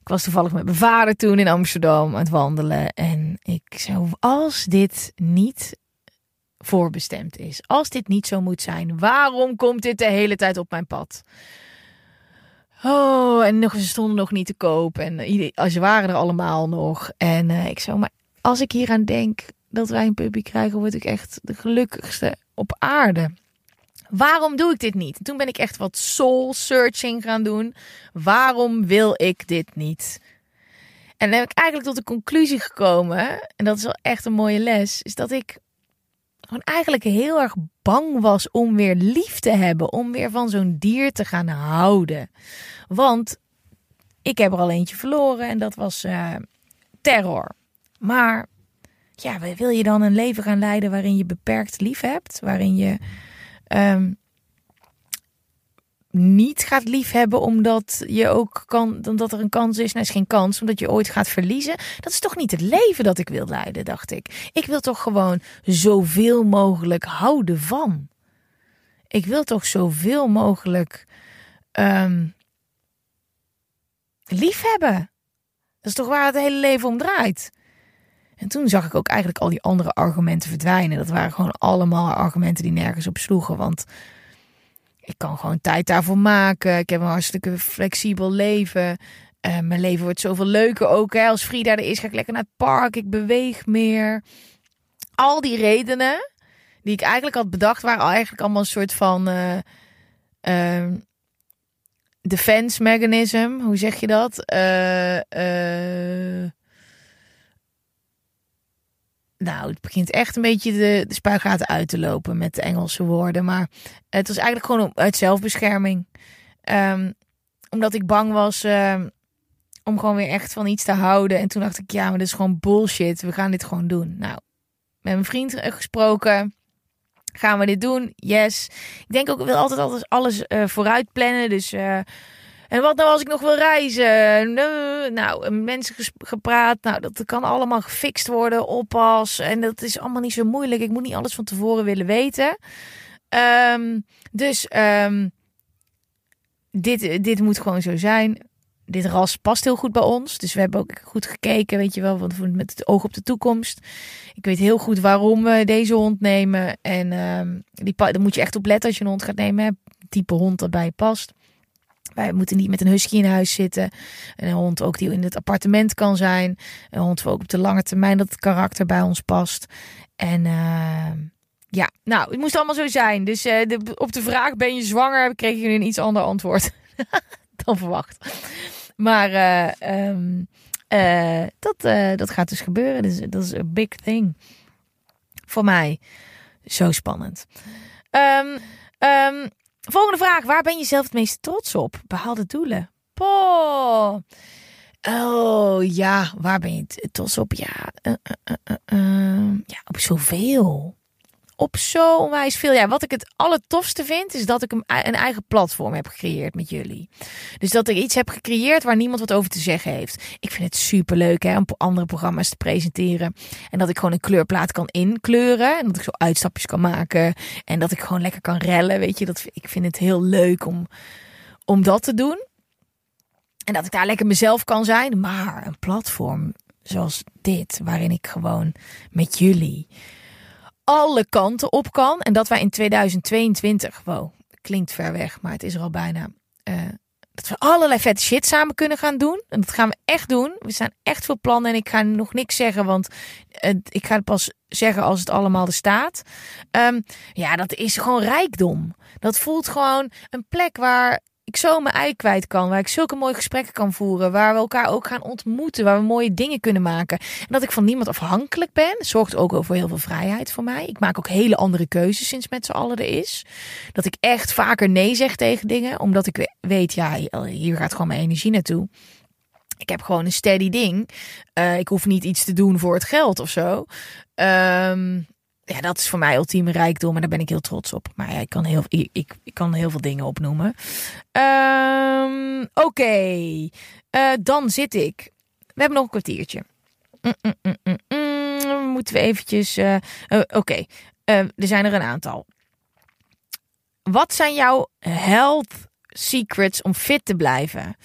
Ik was toevallig met mijn vader toen in Amsterdam aan het wandelen. En ik zei, als dit niet voorbestemd is, als dit niet zo moet zijn, waarom komt dit de hele tijd op mijn pad? Oh, en nog, ze stonden nog niet te koop. En als ze waren er allemaal nog. En uh, ik zo, maar als ik hier aan denk dat wij een puppy krijgen, word ik echt de gelukkigste op aarde. Waarom doe ik dit niet? Toen ben ik echt wat soul searching gaan doen. Waarom wil ik dit niet? En dan heb ik eigenlijk tot de conclusie gekomen, en dat is wel echt een mooie les, is dat ik gewoon eigenlijk heel erg bang was om weer lief te hebben, om weer van zo'n dier te gaan houden. Want ik heb er al eentje verloren en dat was uh, terror. Maar ja, wil je dan een leven gaan leiden waarin je beperkt lief hebt, waarin je um, niet gaat liefhebben omdat je ook kan, omdat er een kans is. Nou, is geen kans, omdat je ooit gaat verliezen. Dat is toch niet het leven dat ik wil leiden, dacht ik. Ik wil toch gewoon zoveel mogelijk houden van. Ik wil toch zoveel mogelijk um, liefhebben. Dat is toch waar het hele leven om draait. En toen zag ik ook eigenlijk al die andere argumenten verdwijnen. Dat waren gewoon allemaal argumenten die nergens op sloegen. Want ik kan gewoon tijd daarvoor maken. Ik heb een hartstikke flexibel leven. Uh, mijn leven wordt zoveel leuker ook. Hè. Als Frida er is, ga ik lekker naar het park. Ik beweeg meer. Al die redenen die ik eigenlijk had bedacht, waren eigenlijk allemaal een soort van uh, defense mechanism. Hoe zeg je dat? Nou, het begint echt een beetje de, de spuigaten uit te lopen met de Engelse woorden. Maar het was eigenlijk gewoon uit zelfbescherming. Um, omdat ik bang was um, om gewoon weer echt van iets te houden. En toen dacht ik, ja, maar dit is gewoon bullshit. We gaan dit gewoon doen. Nou, met mijn vriend gesproken. Gaan we dit doen? Yes. Ik denk ook, ik wil altijd alles, alles uh, vooruit plannen. Dus uh, en wat nou als ik nog wil reizen? Nou, mensen gepraat. Nou, dat kan allemaal gefixt worden. Oppas. En dat is allemaal niet zo moeilijk. Ik moet niet alles van tevoren willen weten. Um, dus um, dit, dit moet gewoon zo zijn. Dit ras past heel goed bij ons. Dus we hebben ook goed gekeken, weet je wel, want met het oog op de toekomst. Ik weet heel goed waarom we deze hond nemen. En um, die, daar moet je echt op letten als je een hond gaat nemen. Hè. Type hond dat bij past. Wij moeten niet met een husky in huis zitten. Een hond ook die in het appartement kan zijn. Een hond ook op de lange termijn dat karakter bij ons past. En uh, ja, nou, het moest allemaal zo zijn. Dus de, op de vraag ben je zwanger, kreeg je een iets ander antwoord dan verwacht. Maar uh, um, dat, dat gaat dus gebeuren. Dus, dat is een big thing. Voor mij. Zo spannend. Um, Volgende vraag. Waar ben je zelf het meest trots op? Behaalde doelen. Po. Oh ja, waar ben je trots op? Ja, uh, uh, uh, ja op zoveel op zo onwijs veel. Ja, wat ik het allertofste vind, is dat ik een, een eigen platform heb gecreëerd met jullie. Dus dat ik iets heb gecreëerd waar niemand wat over te zeggen heeft. Ik vind het super leuk hè, om andere programma's te presenteren. En dat ik gewoon een kleurplaat kan inkleuren. En dat ik zo uitstapjes kan maken. En dat ik gewoon lekker kan rellen. Weet je, dat, ik vind het heel leuk om, om dat te doen. En dat ik daar lekker mezelf kan zijn. Maar een platform zoals dit, waarin ik gewoon met jullie alle kanten op kan. En dat wij in 2022, wow, klinkt ver weg, maar het is er al bijna. Uh, dat we allerlei vette shit samen kunnen gaan doen. En dat gaan we echt doen. We zijn echt veel plannen en ik ga nog niks zeggen, want uh, ik ga het pas zeggen als het allemaal er staat. Um, ja, dat is gewoon rijkdom. Dat voelt gewoon een plek waar ik zo mijn ei kwijt kan. Waar ik zulke mooie gesprekken kan voeren. Waar we elkaar ook gaan ontmoeten. Waar we mooie dingen kunnen maken. En dat ik van niemand afhankelijk ben. Zorgt ook voor heel veel vrijheid voor mij. Ik maak ook hele andere keuzes sinds met z'n allen er is. Dat ik echt vaker nee zeg tegen dingen. Omdat ik weet, ja, hier gaat gewoon mijn energie naartoe. Ik heb gewoon een steady ding. Uh, ik hoef niet iets te doen voor het geld of zo. Um, ja, dat is voor mij ultieme rijkdom en daar ben ik heel trots op. Maar ja, ik kan heel, ik, ik, kan heel veel dingen opnoemen. Um, Oké, uh, dan zit ik. We hebben nog een kwartiertje. Mm, mm, mm, Moeten we eventjes... Uh, uh, Oké, okay. er zijn er een aantal. Wat zijn jouw health secrets om fit te blijven?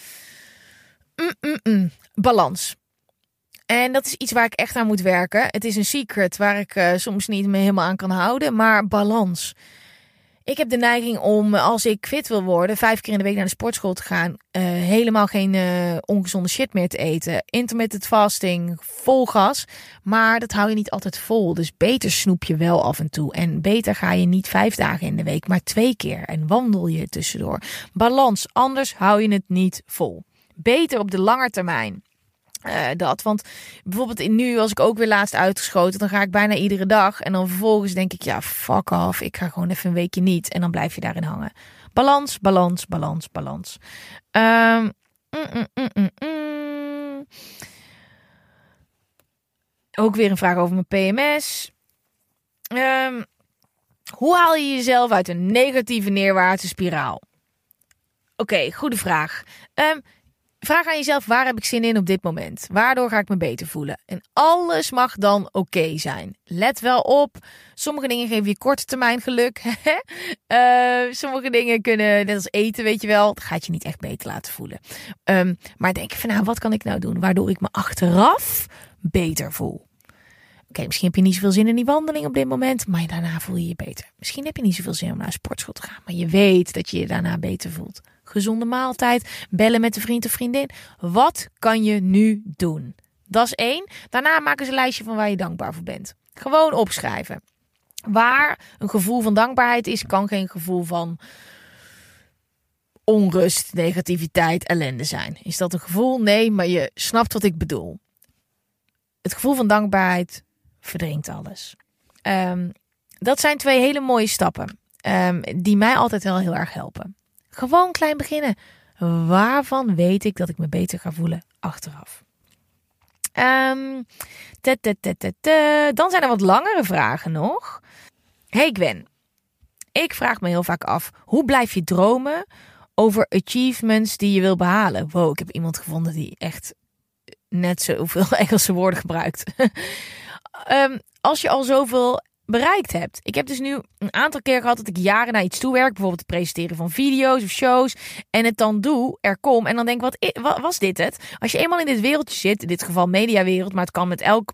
Balans. En dat is iets waar ik echt aan moet werken. Het is een secret waar ik uh, soms niet me helemaal aan kan houden. Maar balans. Ik heb de neiging om, als ik fit wil worden, vijf keer in de week naar de sportschool te gaan. Uh, helemaal geen ongezonde shit meer te eten. Intermittent fasting, vol gas. Maar dat hou je niet altijd vol. Dus beter snoep je wel af en toe. En beter ga je niet vijf dagen in de week, maar twee keer. En wandel je tussendoor. Balans, anders hou je het niet vol. Beter op de lange termijn. Uh, dat. Want bijvoorbeeld in nu, als ik ook weer laatst uitgeschoten, dan ga ik bijna iedere dag. En dan vervolgens denk ik, ja, fuck off. Ik ga gewoon even een weekje niet. En dan blijf je daarin hangen. Balans, balans, balans, balans. Um, mm, mm, mm, ook weer een vraag over mijn PMS. Um, hoe haal je jezelf uit een negatieve neerwaartse spiraal? Oké, goede vraag. Um, Vraag aan jezelf, waar heb ik zin in op dit moment? Waardoor ga ik me beter voelen? En alles mag dan oké zijn. Let wel op, sommige dingen geven je korte termijn geluk. uh, sommige dingen kunnen, net als eten, weet je wel, dat gaat je niet echt beter laten voelen. Um, maar denk van, nou, wat kan ik nou doen? Waardoor ik me achteraf beter voel. Oké, misschien heb je niet zoveel zin in die wandeling op dit moment, maar daarna voel je je beter. Misschien heb je niet zoveel zin om naar een sportschool te gaan, maar je weet dat je je daarna beter voelt gezonde maaltijd, bellen met een vriend of vriendin. Wat kan je nu doen? Dat is één. Daarna maken ze een lijstje van waar je dankbaar voor bent. Gewoon opschrijven. Waar een gevoel van dankbaarheid is, kan geen gevoel van onrust, negativiteit, ellende zijn. Is dat een gevoel? Nee, maar je snapt wat ik bedoel. Het gevoel van dankbaarheid verdrinkt alles. Um, dat zijn twee hele mooie stappen. Um, die mij altijd wel heel erg helpen. Gewoon klein beginnen. Waarvan weet ik dat ik me beter ga voelen achteraf? Um, dan zijn er wat langere vragen nog. Hey Gwen, ik vraag me heel vaak af: hoe blijf je dromen over achievements die je wil behalen? Wow, ik heb iemand gevonden die echt net zoveel Engelse woorden gebruikt. um, als je al zoveel bereikt hebt. Ik heb dus nu een aantal keer gehad dat ik jaren naar iets toe werk. Bijvoorbeeld het presenteren van video's of shows. En het dan doe, er kom. En dan denk ik, wat, was dit het? Als je eenmaal in dit wereldje zit, in dit geval mediawereld. Maar het kan met elk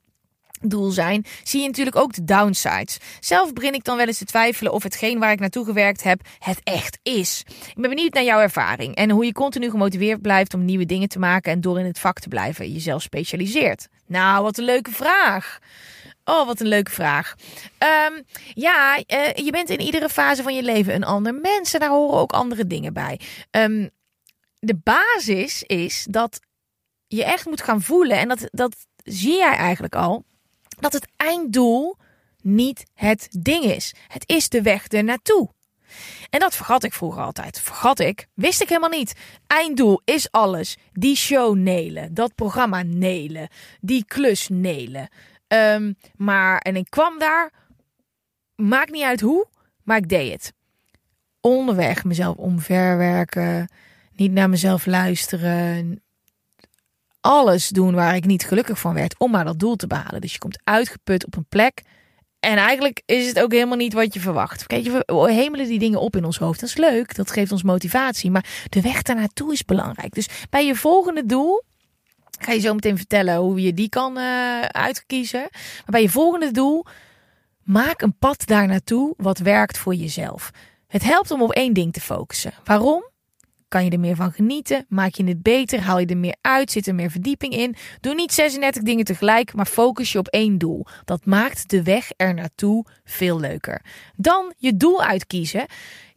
doel zijn, zie je natuurlijk ook de downsides. Zelf begin ik dan wel eens te twijfelen of hetgeen waar ik naartoe gewerkt heb het echt is. Ik ben benieuwd naar jouw ervaring en hoe je continu gemotiveerd blijft om nieuwe dingen te maken en door in het vak te blijven jezelf specialiseert. Nou, wat een leuke vraag. Oh, wat een leuke vraag. Um, ja, uh, je bent in iedere fase van je leven een ander mens. En daar horen ook andere dingen bij. Um, de basis is dat je echt moet gaan voelen. En dat, dat zie jij eigenlijk al. Dat het einddoel niet het ding is. Het is de weg ernaartoe. En dat vergat ik vroeger altijd. Vergat ik. Wist ik helemaal niet. Einddoel is alles. Die show nelen. Dat programma nelen. Die klus nelen. Um, maar, en ik kwam daar, maakt niet uit hoe, maar ik deed het. Onderweg mezelf omverwerken, niet naar mezelf luisteren. Alles doen waar ik niet gelukkig van werd om maar dat doel te behalen. Dus je komt uitgeput op een plek. En eigenlijk is het ook helemaal niet wat je verwacht. Kijk, we hemelen die dingen op in ons hoofd. Dat is leuk, dat geeft ons motivatie. Maar de weg daarnaartoe is belangrijk. Dus bij je volgende doel ga je zo meteen vertellen hoe je die kan uh, uitkiezen. Maar bij je volgende doel, maak een pad daar naartoe wat werkt voor jezelf. Het helpt om op één ding te focussen. Waarom? Kan je er meer van genieten? Maak je het beter? Haal je er meer uit? Zit er meer verdieping in? Doe niet 36 dingen tegelijk, maar focus je op één doel. Dat maakt de weg er naartoe veel leuker. Dan je doel uitkiezen.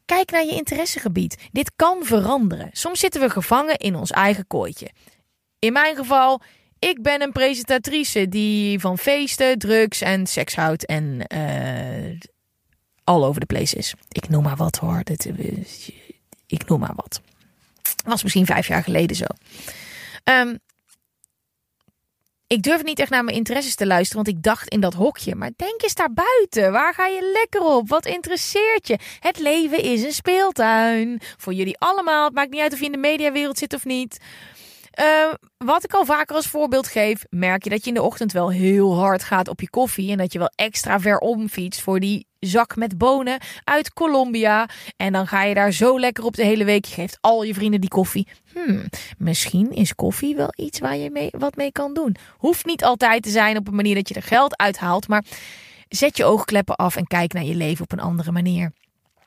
Kijk naar je interessegebied. Dit kan veranderen. Soms zitten we gevangen in ons eigen kooitje. In mijn geval, ik ben een presentatrice die van feesten, drugs en seks houdt en uh, all over the place is. Ik noem maar wat hoor. Dit, eh, ik noem maar wat. Was misschien vijf jaar geleden zo. Um, ik durf niet echt naar mijn interesses te luisteren, want ik dacht in dat hokje. Maar denk eens daar buiten. Waar ga je lekker op? Wat interesseert je? Het leven is een speeltuin. Voor jullie allemaal. Het maakt niet uit of je in de mediawereld zit of niet. Uh, wat ik al vaker als voorbeeld geef, merk je dat je in de ochtend wel heel hard gaat op je koffie. En dat je wel extra ver omfietst voor die zak met bonen uit Colombia. En dan ga je daar zo lekker op de hele week. Je geeft al je vrienden die koffie. Hmm, misschien is koffie wel iets waar je wat mee kan doen. Hoeft niet altijd te zijn op een manier dat je er geld uithaalt. Maar zet je oogkleppen af en kijk naar je leven op een andere manier.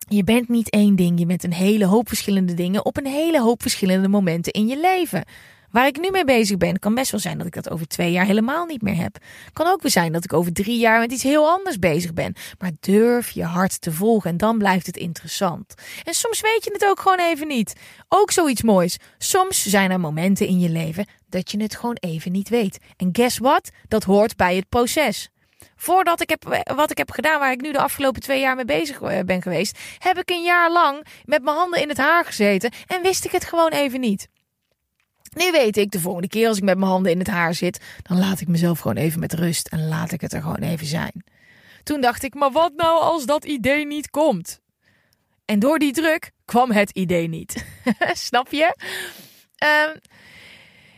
Je bent niet één ding, je bent een hele hoop verschillende dingen op een hele hoop verschillende momenten in je leven. Waar ik nu mee bezig ben, kan best wel zijn dat ik dat over twee jaar helemaal niet meer heb. Kan ook weer zijn dat ik over drie jaar met iets heel anders bezig ben. Maar durf je hart te volgen en dan blijft het interessant. En soms weet je het ook gewoon even niet. Ook zoiets moois. Soms zijn er momenten in je leven dat je het gewoon even niet weet. En guess what? Dat hoort bij het proces. Voordat ik heb, wat ik heb gedaan, waar ik nu de afgelopen twee jaar mee bezig eh, ben geweest, heb ik een jaar lang met mijn handen in het haar gezeten en wist ik het gewoon even niet. Nu weet ik, de volgende keer als ik met mijn handen in het haar zit, dan laat ik mezelf gewoon even met rust en laat ik het er gewoon even zijn. Toen dacht ik, maar wat nou als dat idee niet komt? En door die druk kwam het idee niet. Snap je? Um,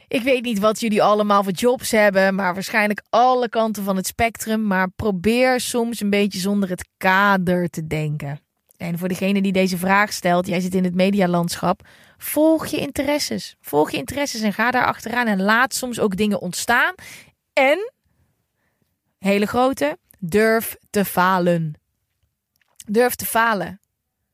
ik weet niet wat jullie allemaal voor jobs hebben, maar waarschijnlijk alle kanten van het spectrum. Maar probeer soms een beetje zonder het kader te denken. En voor degene die deze vraag stelt, jij zit in het medialandschap, volg je interesses. Volg je interesses en ga daar achteraan en laat soms ook dingen ontstaan. En, hele grote, durf te falen. Durf te falen.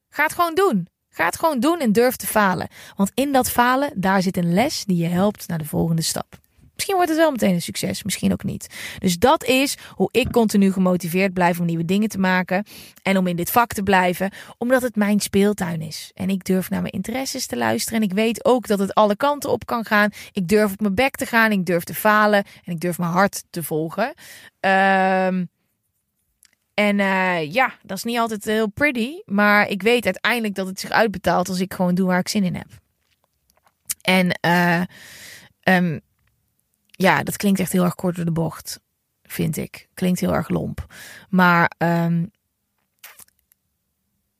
Ga het gewoon doen. Ga het gewoon doen en durf te falen. Want in dat falen, daar zit een les die je helpt naar de volgende stap. Misschien wordt het wel meteen een succes, misschien ook niet. Dus dat is hoe ik continu gemotiveerd blijf om nieuwe dingen te maken. En om in dit vak te blijven, omdat het mijn speeltuin is. En ik durf naar mijn interesses te luisteren. En ik weet ook dat het alle kanten op kan gaan. Ik durf op mijn bek te gaan, ik durf te falen. En ik durf mijn hart te volgen. Ehm. En uh, ja, dat is niet altijd heel pretty. Maar ik weet uiteindelijk dat het zich uitbetaalt als ik gewoon doe waar ik zin in heb. En uh, um, ja, dat klinkt echt heel erg kort door de bocht, vind ik. Klinkt heel erg lomp. Maar um,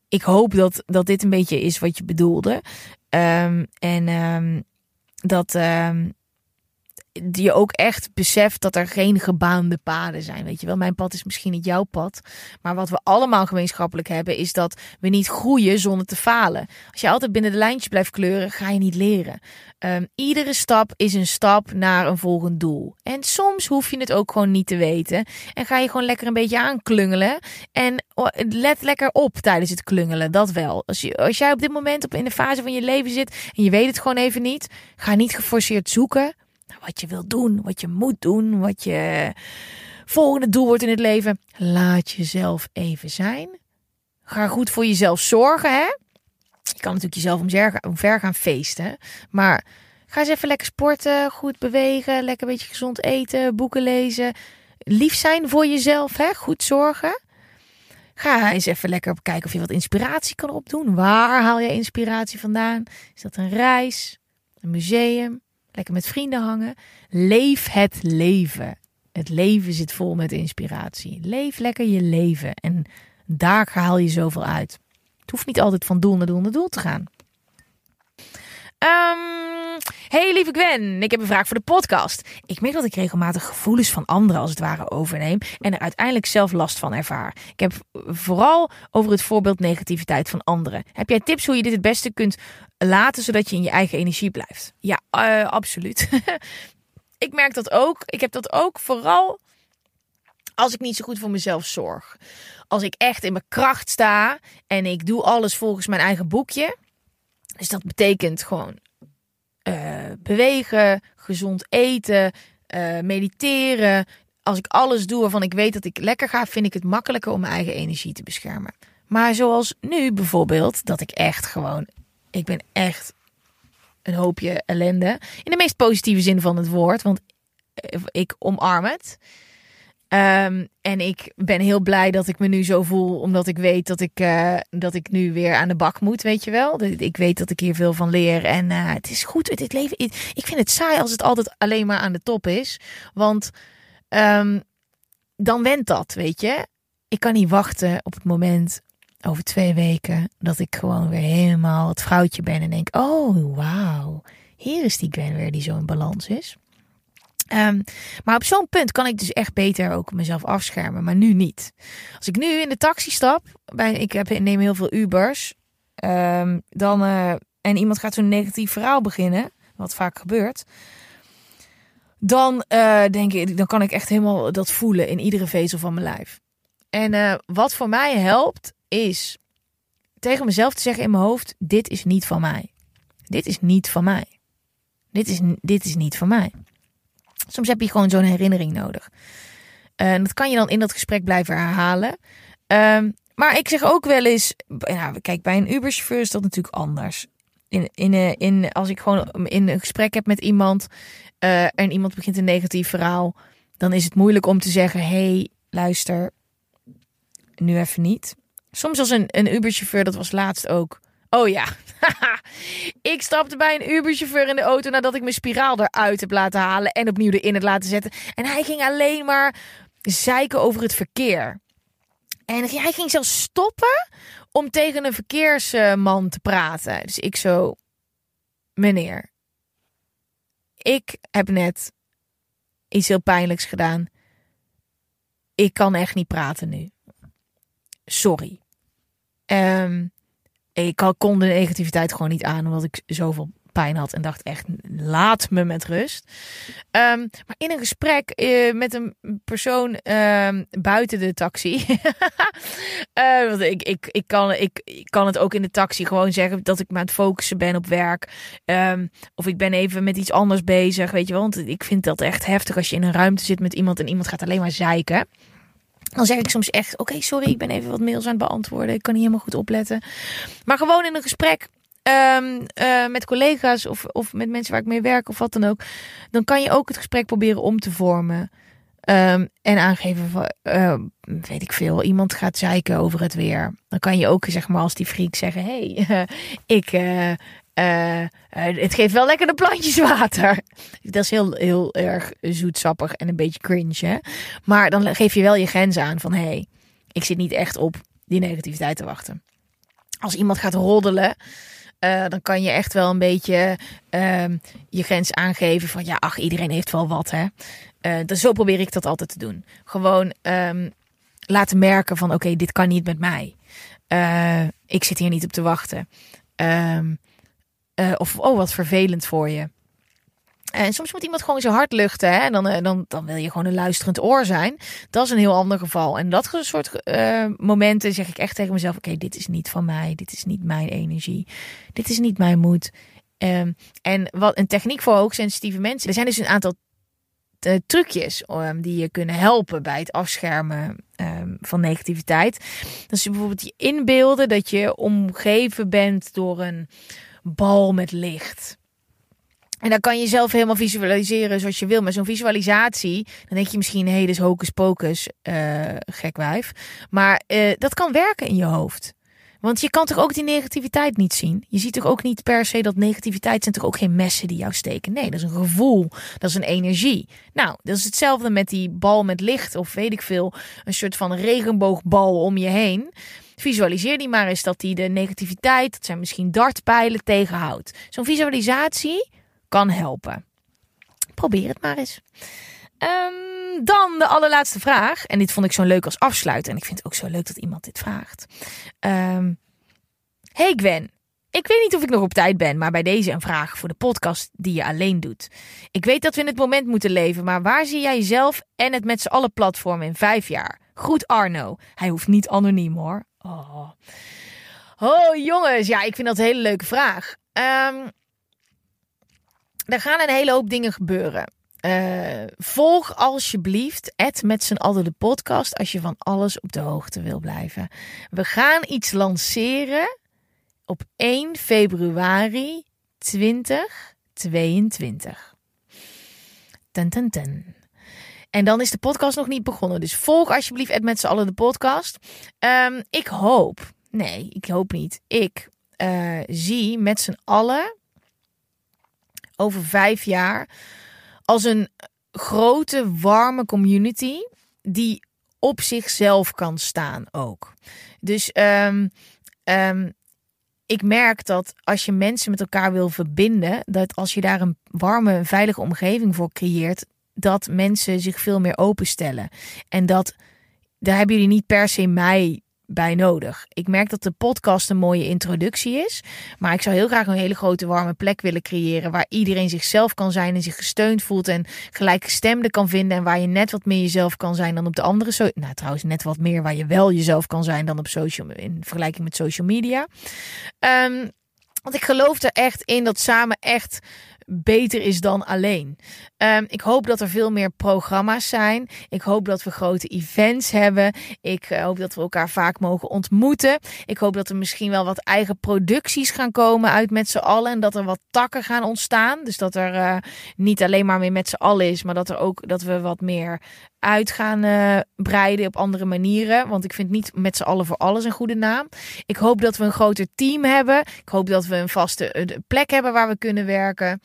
ik hoop dat, dat dit een beetje is wat je bedoelde. Um, en um, dat je ook echt beseft dat er geen gebaande paden zijn. Weet je wel, mijn pad is misschien niet jouw pad. Maar wat we allemaal gemeenschappelijk hebben, is dat we niet groeien zonder te falen. Als je altijd binnen de lijntjes blijft kleuren, ga je niet leren. Um, iedere stap is een stap naar een volgend doel. En soms hoef je het ook gewoon niet te weten. En ga je gewoon lekker een beetje aanklungelen. En let lekker op tijdens het klungelen, dat wel. Als, je, als jij op dit moment op in de fase van je leven zit en je weet het gewoon even niet, ga niet geforceerd zoeken wat je wilt doen, wat je moet doen, wat je volgende doel wordt in het leven. Laat jezelf even zijn. Ga goed voor jezelf zorgen, hè? Je kan natuurlijk jezelf omver gaan feesten, maar ga eens even lekker sporten, goed bewegen, lekker een beetje gezond eten, boeken lezen. Lief zijn voor jezelf, hè? Goed zorgen. Ga eens even lekker kijken of je wat inspiratie kan opdoen. Waar haal je inspiratie vandaan? Is dat een reis, een museum, Lekker met vrienden hangen. Leef het leven. Het leven zit vol met inspiratie. Leef lekker je leven. En daar haal je zoveel uit. Het hoeft niet altijd van doel naar doel naar doel te gaan. Um, hey lieve Gwen, ik heb een vraag voor de podcast. Ik merk dat ik regelmatig gevoelens van anderen als het ware overneem en er uiteindelijk zelf last van ervaar. Ik heb vooral over het voorbeeld negativiteit van anderen. Heb jij tips hoe je dit het beste kunt laten zodat je in je eigen energie blijft? Ja, uh, absoluut. ik merk dat ook. Ik heb dat ook vooral als ik niet zo goed voor mezelf zorg. Als ik echt in mijn kracht sta en ik doe alles volgens mijn eigen boekje dus dat betekent gewoon uh, bewegen, gezond eten, uh, mediteren. Als ik alles doe waarvan ik weet dat ik lekker ga, vind ik het makkelijker om mijn eigen energie te beschermen. Maar zoals nu bijvoorbeeld, dat ik echt gewoon, ik ben echt een hoopje ellende. In de meest positieve zin van het woord, want eh, ik omarm het. Um, en ik ben heel blij dat ik me nu zo voel, omdat ik weet dat ik, uh, dat ik nu weer aan de bak moet, weet je wel. Ik weet dat ik hier veel van leer en uh, het is goed. Het leven, ik vind het saai als het altijd alleen maar aan de top is, want um, dan went dat, weet je. Ik kan niet wachten op het moment over twee weken dat ik gewoon weer helemaal het vrouwtje ben en denk, oh wauw, hier is die Gwen weer die zo balans is. Ehm, maar op zo'n punt kan ik dus echt beter ook mezelf afschermen, maar nu niet. Als ik nu in de taxi stap, bij, ik heb, neem heel veel Ubers, ehm, dan, uh, en iemand gaat zo'n negatief verhaal beginnen, wat vaak gebeurt, dan uh, denk ik, dan kan ik echt helemaal dat voelen in iedere vezel van mijn lijf. En uh, wat voor mij helpt, is tegen mezelf te zeggen in mijn hoofd: dit is niet van mij. Dit is niet van mij. Dit is, dit is niet van mij. Soms heb je gewoon zo'n herinnering nodig. En dat kan je dan in dat gesprek blijven herhalen. Um, maar ik zeg ook wel eens, nou, kijk, bij een Uberchauffeur is dat natuurlijk anders. In, in, eh, in, als ik gewoon in een gesprek heb met iemand uh, en iemand begint een negatief verhaal, dan is het moeilijk om te zeggen: hey, luister, nu even niet. Soms als een, een Uberchauffeur, dat was laatst ook. Oh ja, ik stapte bij een Uberchauffeur in de auto nadat ik mijn spiraal eruit heb laten halen en opnieuw erin heb laten zetten. En hij ging alleen maar zeiken over het verkeer. En hij ging zelfs stoppen om tegen een verkeersman te praten. Dus ik zo, meneer, ik heb net iets heel pijnlijks gedaan. Ik kan echt niet praten nu. Sorry. Um, ik kon de negativiteit gewoon niet aan, omdat ik zoveel pijn had en dacht echt, laat me met rust. Um, maar in een gesprek uh, met een persoon uh, buiten de taxi. uh, want ik, ik, ik, kan, ik, ik kan het ook in de taxi gewoon zeggen dat ik me aan het focussen ben op werk. Of ik ben even met iets anders bezig, weet je wel. Want ik vind dat echt heftig als je in een ruimte zit met iemand en iemand gaat alleen maar zeiken. Dan zeg ik soms echt: Oké, sorry, ik ben even wat mails aan het beantwoorden. Ik kan niet helemaal goed opletten. Maar gewoon in een gesprek um, uh, met collega's of, of met mensen waar ik mee werk of wat dan ook. Dan kan je ook het gesprek proberen om te vormen. Um, en aangeven van, uh, weet ik veel, iemand gaat zeiken over het weer. Dan kan je ook, zeg maar, als die freak zeggen: hey, ik. Het geeft wel lekker de plantjes water. Dat is heel, heel erg zoetsappig en een beetje cringe. Hè? Maar dan geef je wel je grens aan van: hey, ik zit niet echt op die negativiteit te wachten. Als iemand gaat roddelen, uh, dan kan je echt wel een beetje uh, je grens aangeven van ja, ach, iedereen heeft wel wat, hè. Uh, dus zo probeer ik dat altijd te doen. Gewoon um, laten merken van oké, dit kan niet met mij. Uh, ik zit hier niet op te wachten. Um, of oh, wat vervelend voor je. En soms moet iemand gewoon zijn hart luchten. Hè? En dan, eh, dan, dan wil je gewoon een luisterend oor zijn. Dat is een heel ander geval. En dat soort uh, momenten zeg ik echt tegen mezelf: Oké, dit is niet van mij. Dit is niet mijn energie. Dit is niet mijn moed. Um, en wat een techniek voor hoogsensitieve mensen. Er zijn dus een aantal trucjes um, die je kunnen helpen bij het afschermen um, van negativiteit. Dat is bijvoorbeeld je inbeelden dat je omgeven bent door een bal met licht. En dan kan je zelf helemaal visualiseren zoals je wil. Maar zo'n visualisatie, dan denk je misschien, hé, hey, dit is hocus pocus, uh, gek wijf. Maar uh, dat kan werken in je hoofd. Want je kan toch ook die negativiteit niet zien? Je ziet toch ook niet per se dat negativiteit zijn toch ook geen messen die jou steken? Nee, dat is een gevoel, dat is een energie. Nou, dat is hetzelfde met die bal met licht of weet ik veel, een soort van regenboogbal om je heen. Visualiseer die maar eens dat die de negativiteit, dat zijn misschien dartpijlen, tegenhoudt. Zo'n visualisatie kan helpen. Probeer het maar eens. Um, dan de allerlaatste vraag. En dit vond ik zo leuk als afsluiten. En ik vind het ook zo leuk dat iemand dit vraagt. Um, hey Gwen. Ik weet niet of ik nog op tijd ben, maar bij deze een vraag voor de podcast die je alleen doet. Ik weet dat we in het moment moeten leven, maar waar zie jij jezelf en het met z'n allen platform in vijf jaar? Goed Arno. Hij hoeft niet anoniem hoor. Oh. oh jongens, ja, ik vind dat een hele leuke vraag. Um, er gaan een hele hoop dingen gebeuren. Uh, volg alsjeblieft Ed met z'n allen de podcast als je van alles op de hoogte wil blijven. We gaan iets lanceren op 1 februari 2022. Ten, ten, ten. En dan is de podcast nog niet begonnen. Dus volg alsjeblieft met z'n allen de podcast. Um, ik hoop, nee, ik hoop niet. Ik uh, zie met z'n allen over vijf jaar als een grote, warme community die op zichzelf kan staan ook. Dus um, um, ik merk dat als je mensen met elkaar wil verbinden, dat als je daar een warme, veilige omgeving voor creëert, dat mensen zich veel meer openstellen. En dat daar hebben jullie niet per se mij bij nodig. Ik merk dat de podcast een mooie introductie is. Maar ik zou heel graag een hele grote warme plek willen creëren. Waar iedereen zichzelf kan zijn en zich gesteund voelt. En gelijkgestemde kan vinden. En waar je net wat meer jezelf kan zijn dan op de andere. Nou, trouwens, net wat meer waar je wel jezelf kan zijn dan op social. In vergelijking met social media. Um, want ik geloof er echt in dat samen echt beter is dan alleen. Um, ik hoop dat er veel meer programma's zijn. Ik hoop dat we grote events hebben. Ik uh, hoop dat we elkaar vaak mogen ontmoeten. Ik hoop dat er misschien wel wat eigen producties gaan komen uit met z'n allen. En dat er wat takken gaan ontstaan. Dus dat er uh, niet alleen maar meer met z'n allen is, maar dat er ook dat we wat meer uit gaan uh, breiden op andere manieren. Want ik vind niet met z'n allen voor alles een goede naam. Ik hoop dat we een groter team hebben. Ik hoop dat we een vaste plek hebben waar we kunnen werken.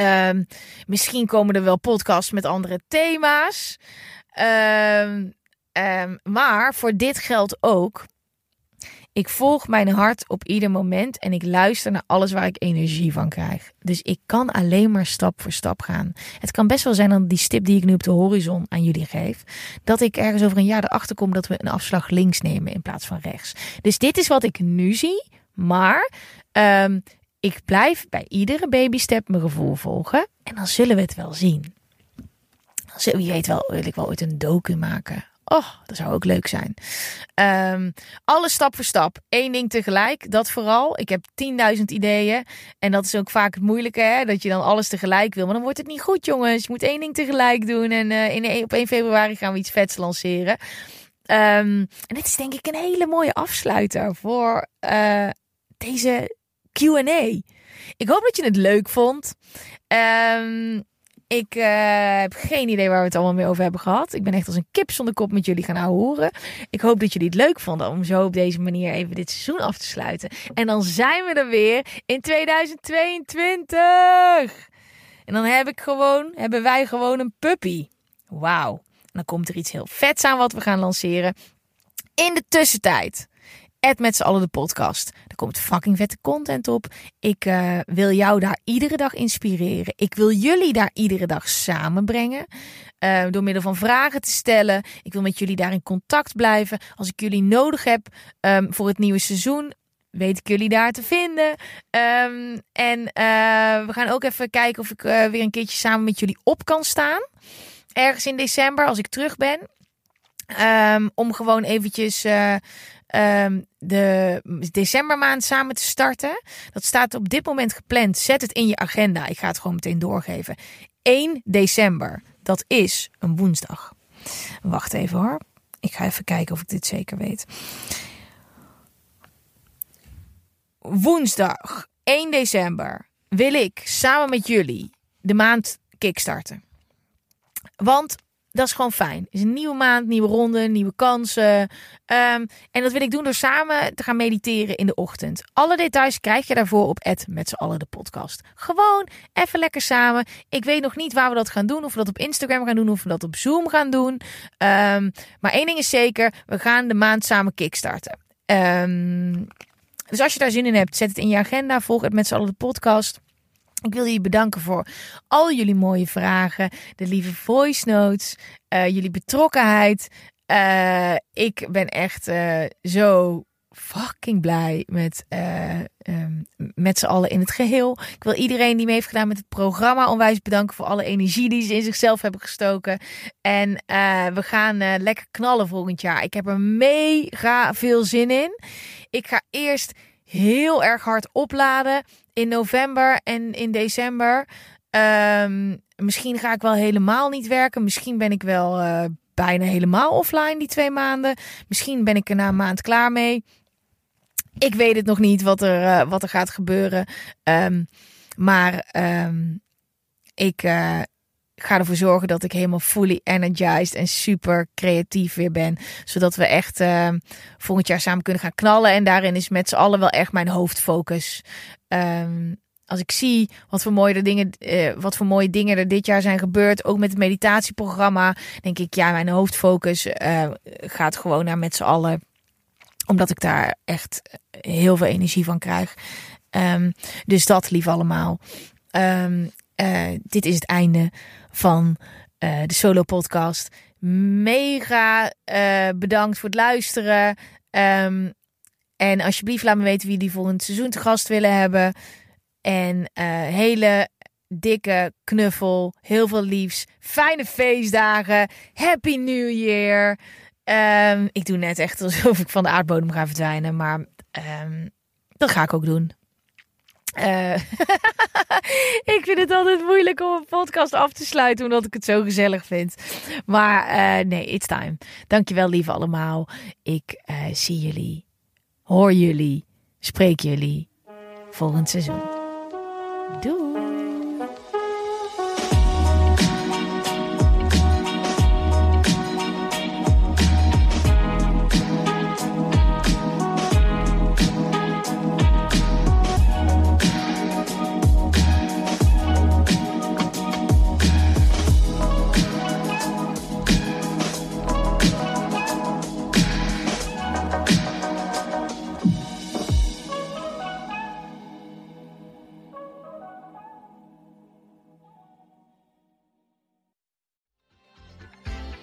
Um, misschien komen er wel podcasts met andere thema's. Um, um, maar voor dit geldt ook. Ik volg mijn hart op ieder moment en ik luister naar alles waar ik energie van krijg. Dus ik kan alleen maar stap voor stap gaan. Het kan best wel zijn dat die stip die ik nu op de horizon aan jullie geef, dat ik ergens over een jaar erachter kom dat we een afslag links nemen in plaats van rechts. Dus dit is wat ik nu zie, maar um, ik blijf bij iedere babystep mijn gevoel volgen en dan zullen we het wel zien. Wie weet wel, wil ik wel ooit een docu maken. Oh, dat zou ook leuk zijn. Um, alles stap voor stap. Eén ding tegelijk. Dat vooral. Ik heb 10.000 ideeën. En dat is ook vaak het moeilijke. Hè? Dat je dan alles tegelijk wil. Maar dan wordt het niet goed, jongens. Je moet één ding tegelijk doen. En uh, in, op 1 februari gaan we iets vets lanceren. Um, en dit is denk ik een hele mooie afsluiter voor uh, deze QA. Ik hoop dat je het leuk vond. Um, ik uh, heb geen idee waar we het allemaal mee over hebben gehad. Ik ben echt als een kip zonder kop met jullie gaan horen. Ik hoop dat jullie het leuk vonden om zo op deze manier even dit seizoen af te sluiten. En dan zijn we er weer in 2022. En dan heb ik gewoon, hebben wij gewoon een puppy. Wauw. Dan komt er iets heel vets aan wat we gaan lanceren. In de tussentijd Ed met z'n allen de podcast. Er komt fucking vette content op. Ik uh, wil jou daar iedere dag inspireren. Ik wil jullie daar iedere dag samenbrengen. Uh, door middel van vragen te stellen. Ik wil met jullie daar in contact blijven. Als ik jullie nodig heb um, voor het nieuwe seizoen, weet ik jullie daar te vinden. Um, en uh, we gaan ook even kijken of ik weer een keertje samen met jullie op kan staan. Ergens in december, als ik terug ben. Um, om gewoon eventjes um, de decembermaand samen te starten. Dat staat op dit moment gepland. Zet het in je agenda. Ik ga het gewoon meteen doorgeven. 1 december. Dat is een woensdag. Wacht even hoor. Ik ga even kijken of ik dit zeker weet. Woensdag 1 december wil ik samen met jullie de maand kickstarten. Want dat is gewoon fijn. Het is een nieuwe maand, nieuwe ronde, nieuwe kansen. Um, en dat wil ik doen door samen te gaan mediteren in de ochtend. Alle details krijg je daarvoor op Ed met z'n allen de podcast. Gewoon even lekker samen. Ik weet nog niet waar we dat gaan doen. Of we dat op Instagram gaan doen, of we dat op Zoom gaan doen. Um, maar één ding is zeker, we gaan de maand samen kickstarten. Um, dus als je daar zin in hebt, zet het in je agenda. Volg het met z'n allen de podcast. Ik wil jullie bedanken voor al jullie mooie vragen, de lieve voice notes, uh, jullie betrokkenheid. Uh, ik ben echt uh, zo fucking blij met, um, met z'n allen in het geheel. Ik wil iedereen die mee heeft gedaan met het programma onwijs bedanken voor alle energie die ze in zichzelf hebben gestoken. En we gaan lekker knallen volgend jaar. Ik heb er mega veel zin in. Ik ga eerst heel erg hard opladen in november en in december. Um, misschien ga ik wel helemaal niet werken. Misschien ben ik wel uh, bijna helemaal offline die twee maanden. Misschien ben ik er na een maand klaar mee. Ik weet het nog niet wat er, uh, wat er gaat gebeuren. Um, maar um, ik, uh, ga ervoor zorgen dat ik helemaal fully energized en super creatief weer ben. Zodat we echt uh, volgend jaar samen kunnen gaan knallen. En daarin is met z'n allen wel echt mijn hoofdfocus. Um, als ik zie wat voor mooie dingen, uh, wat voor mooie dingen er dit jaar zijn gebeurd, ook met het meditatieprogramma, denk ik, ja, mijn hoofdfocus uh, gaat gewoon naar met z'n allen. Omdat ik daar echt heel veel energie van krijg. Um, dus dat lief allemaal. Eh, dit is het einde van uh, de solo podcast. Mega uh, bedankt voor het luisteren. Um, en alsjeblieft laat me weten wie die volgend seizoen te gast willen hebben. En hele dikke knuffel. Heel veel liefs. Fijne feestdagen. Happy New Year. Um, ik doe net echt alsof ik van de aardbodem ga verdwijnen. Maar um, dat ga ik ook doen. Uh, ik vind het altijd moeilijk om een podcast af te sluiten, omdat ik het zo gezellig vind. Maar uh, nee, it's time. Dankjewel, lieve allemaal. Ik uh, zie jullie, hoor jullie, spreek jullie volgend seizoen.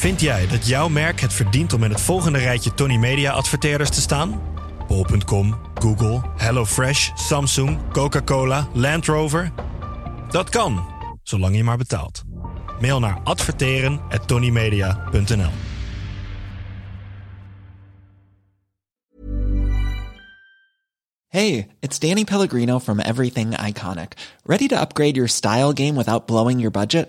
Vind jij dat jouw merk het verdient om in het volgende rijtje Tony Media adverteerders te staan? Bol.com, Google, HelloFresh, Samsung, Coca-Cola, Land Rover? Dat kan, zolang je maar betaalt. Mail naar adverteren@tonymedia.nl. Hey, it's Danny Pellegrino from Everything Iconic. Ready to upgrade your style game without blowing your budget?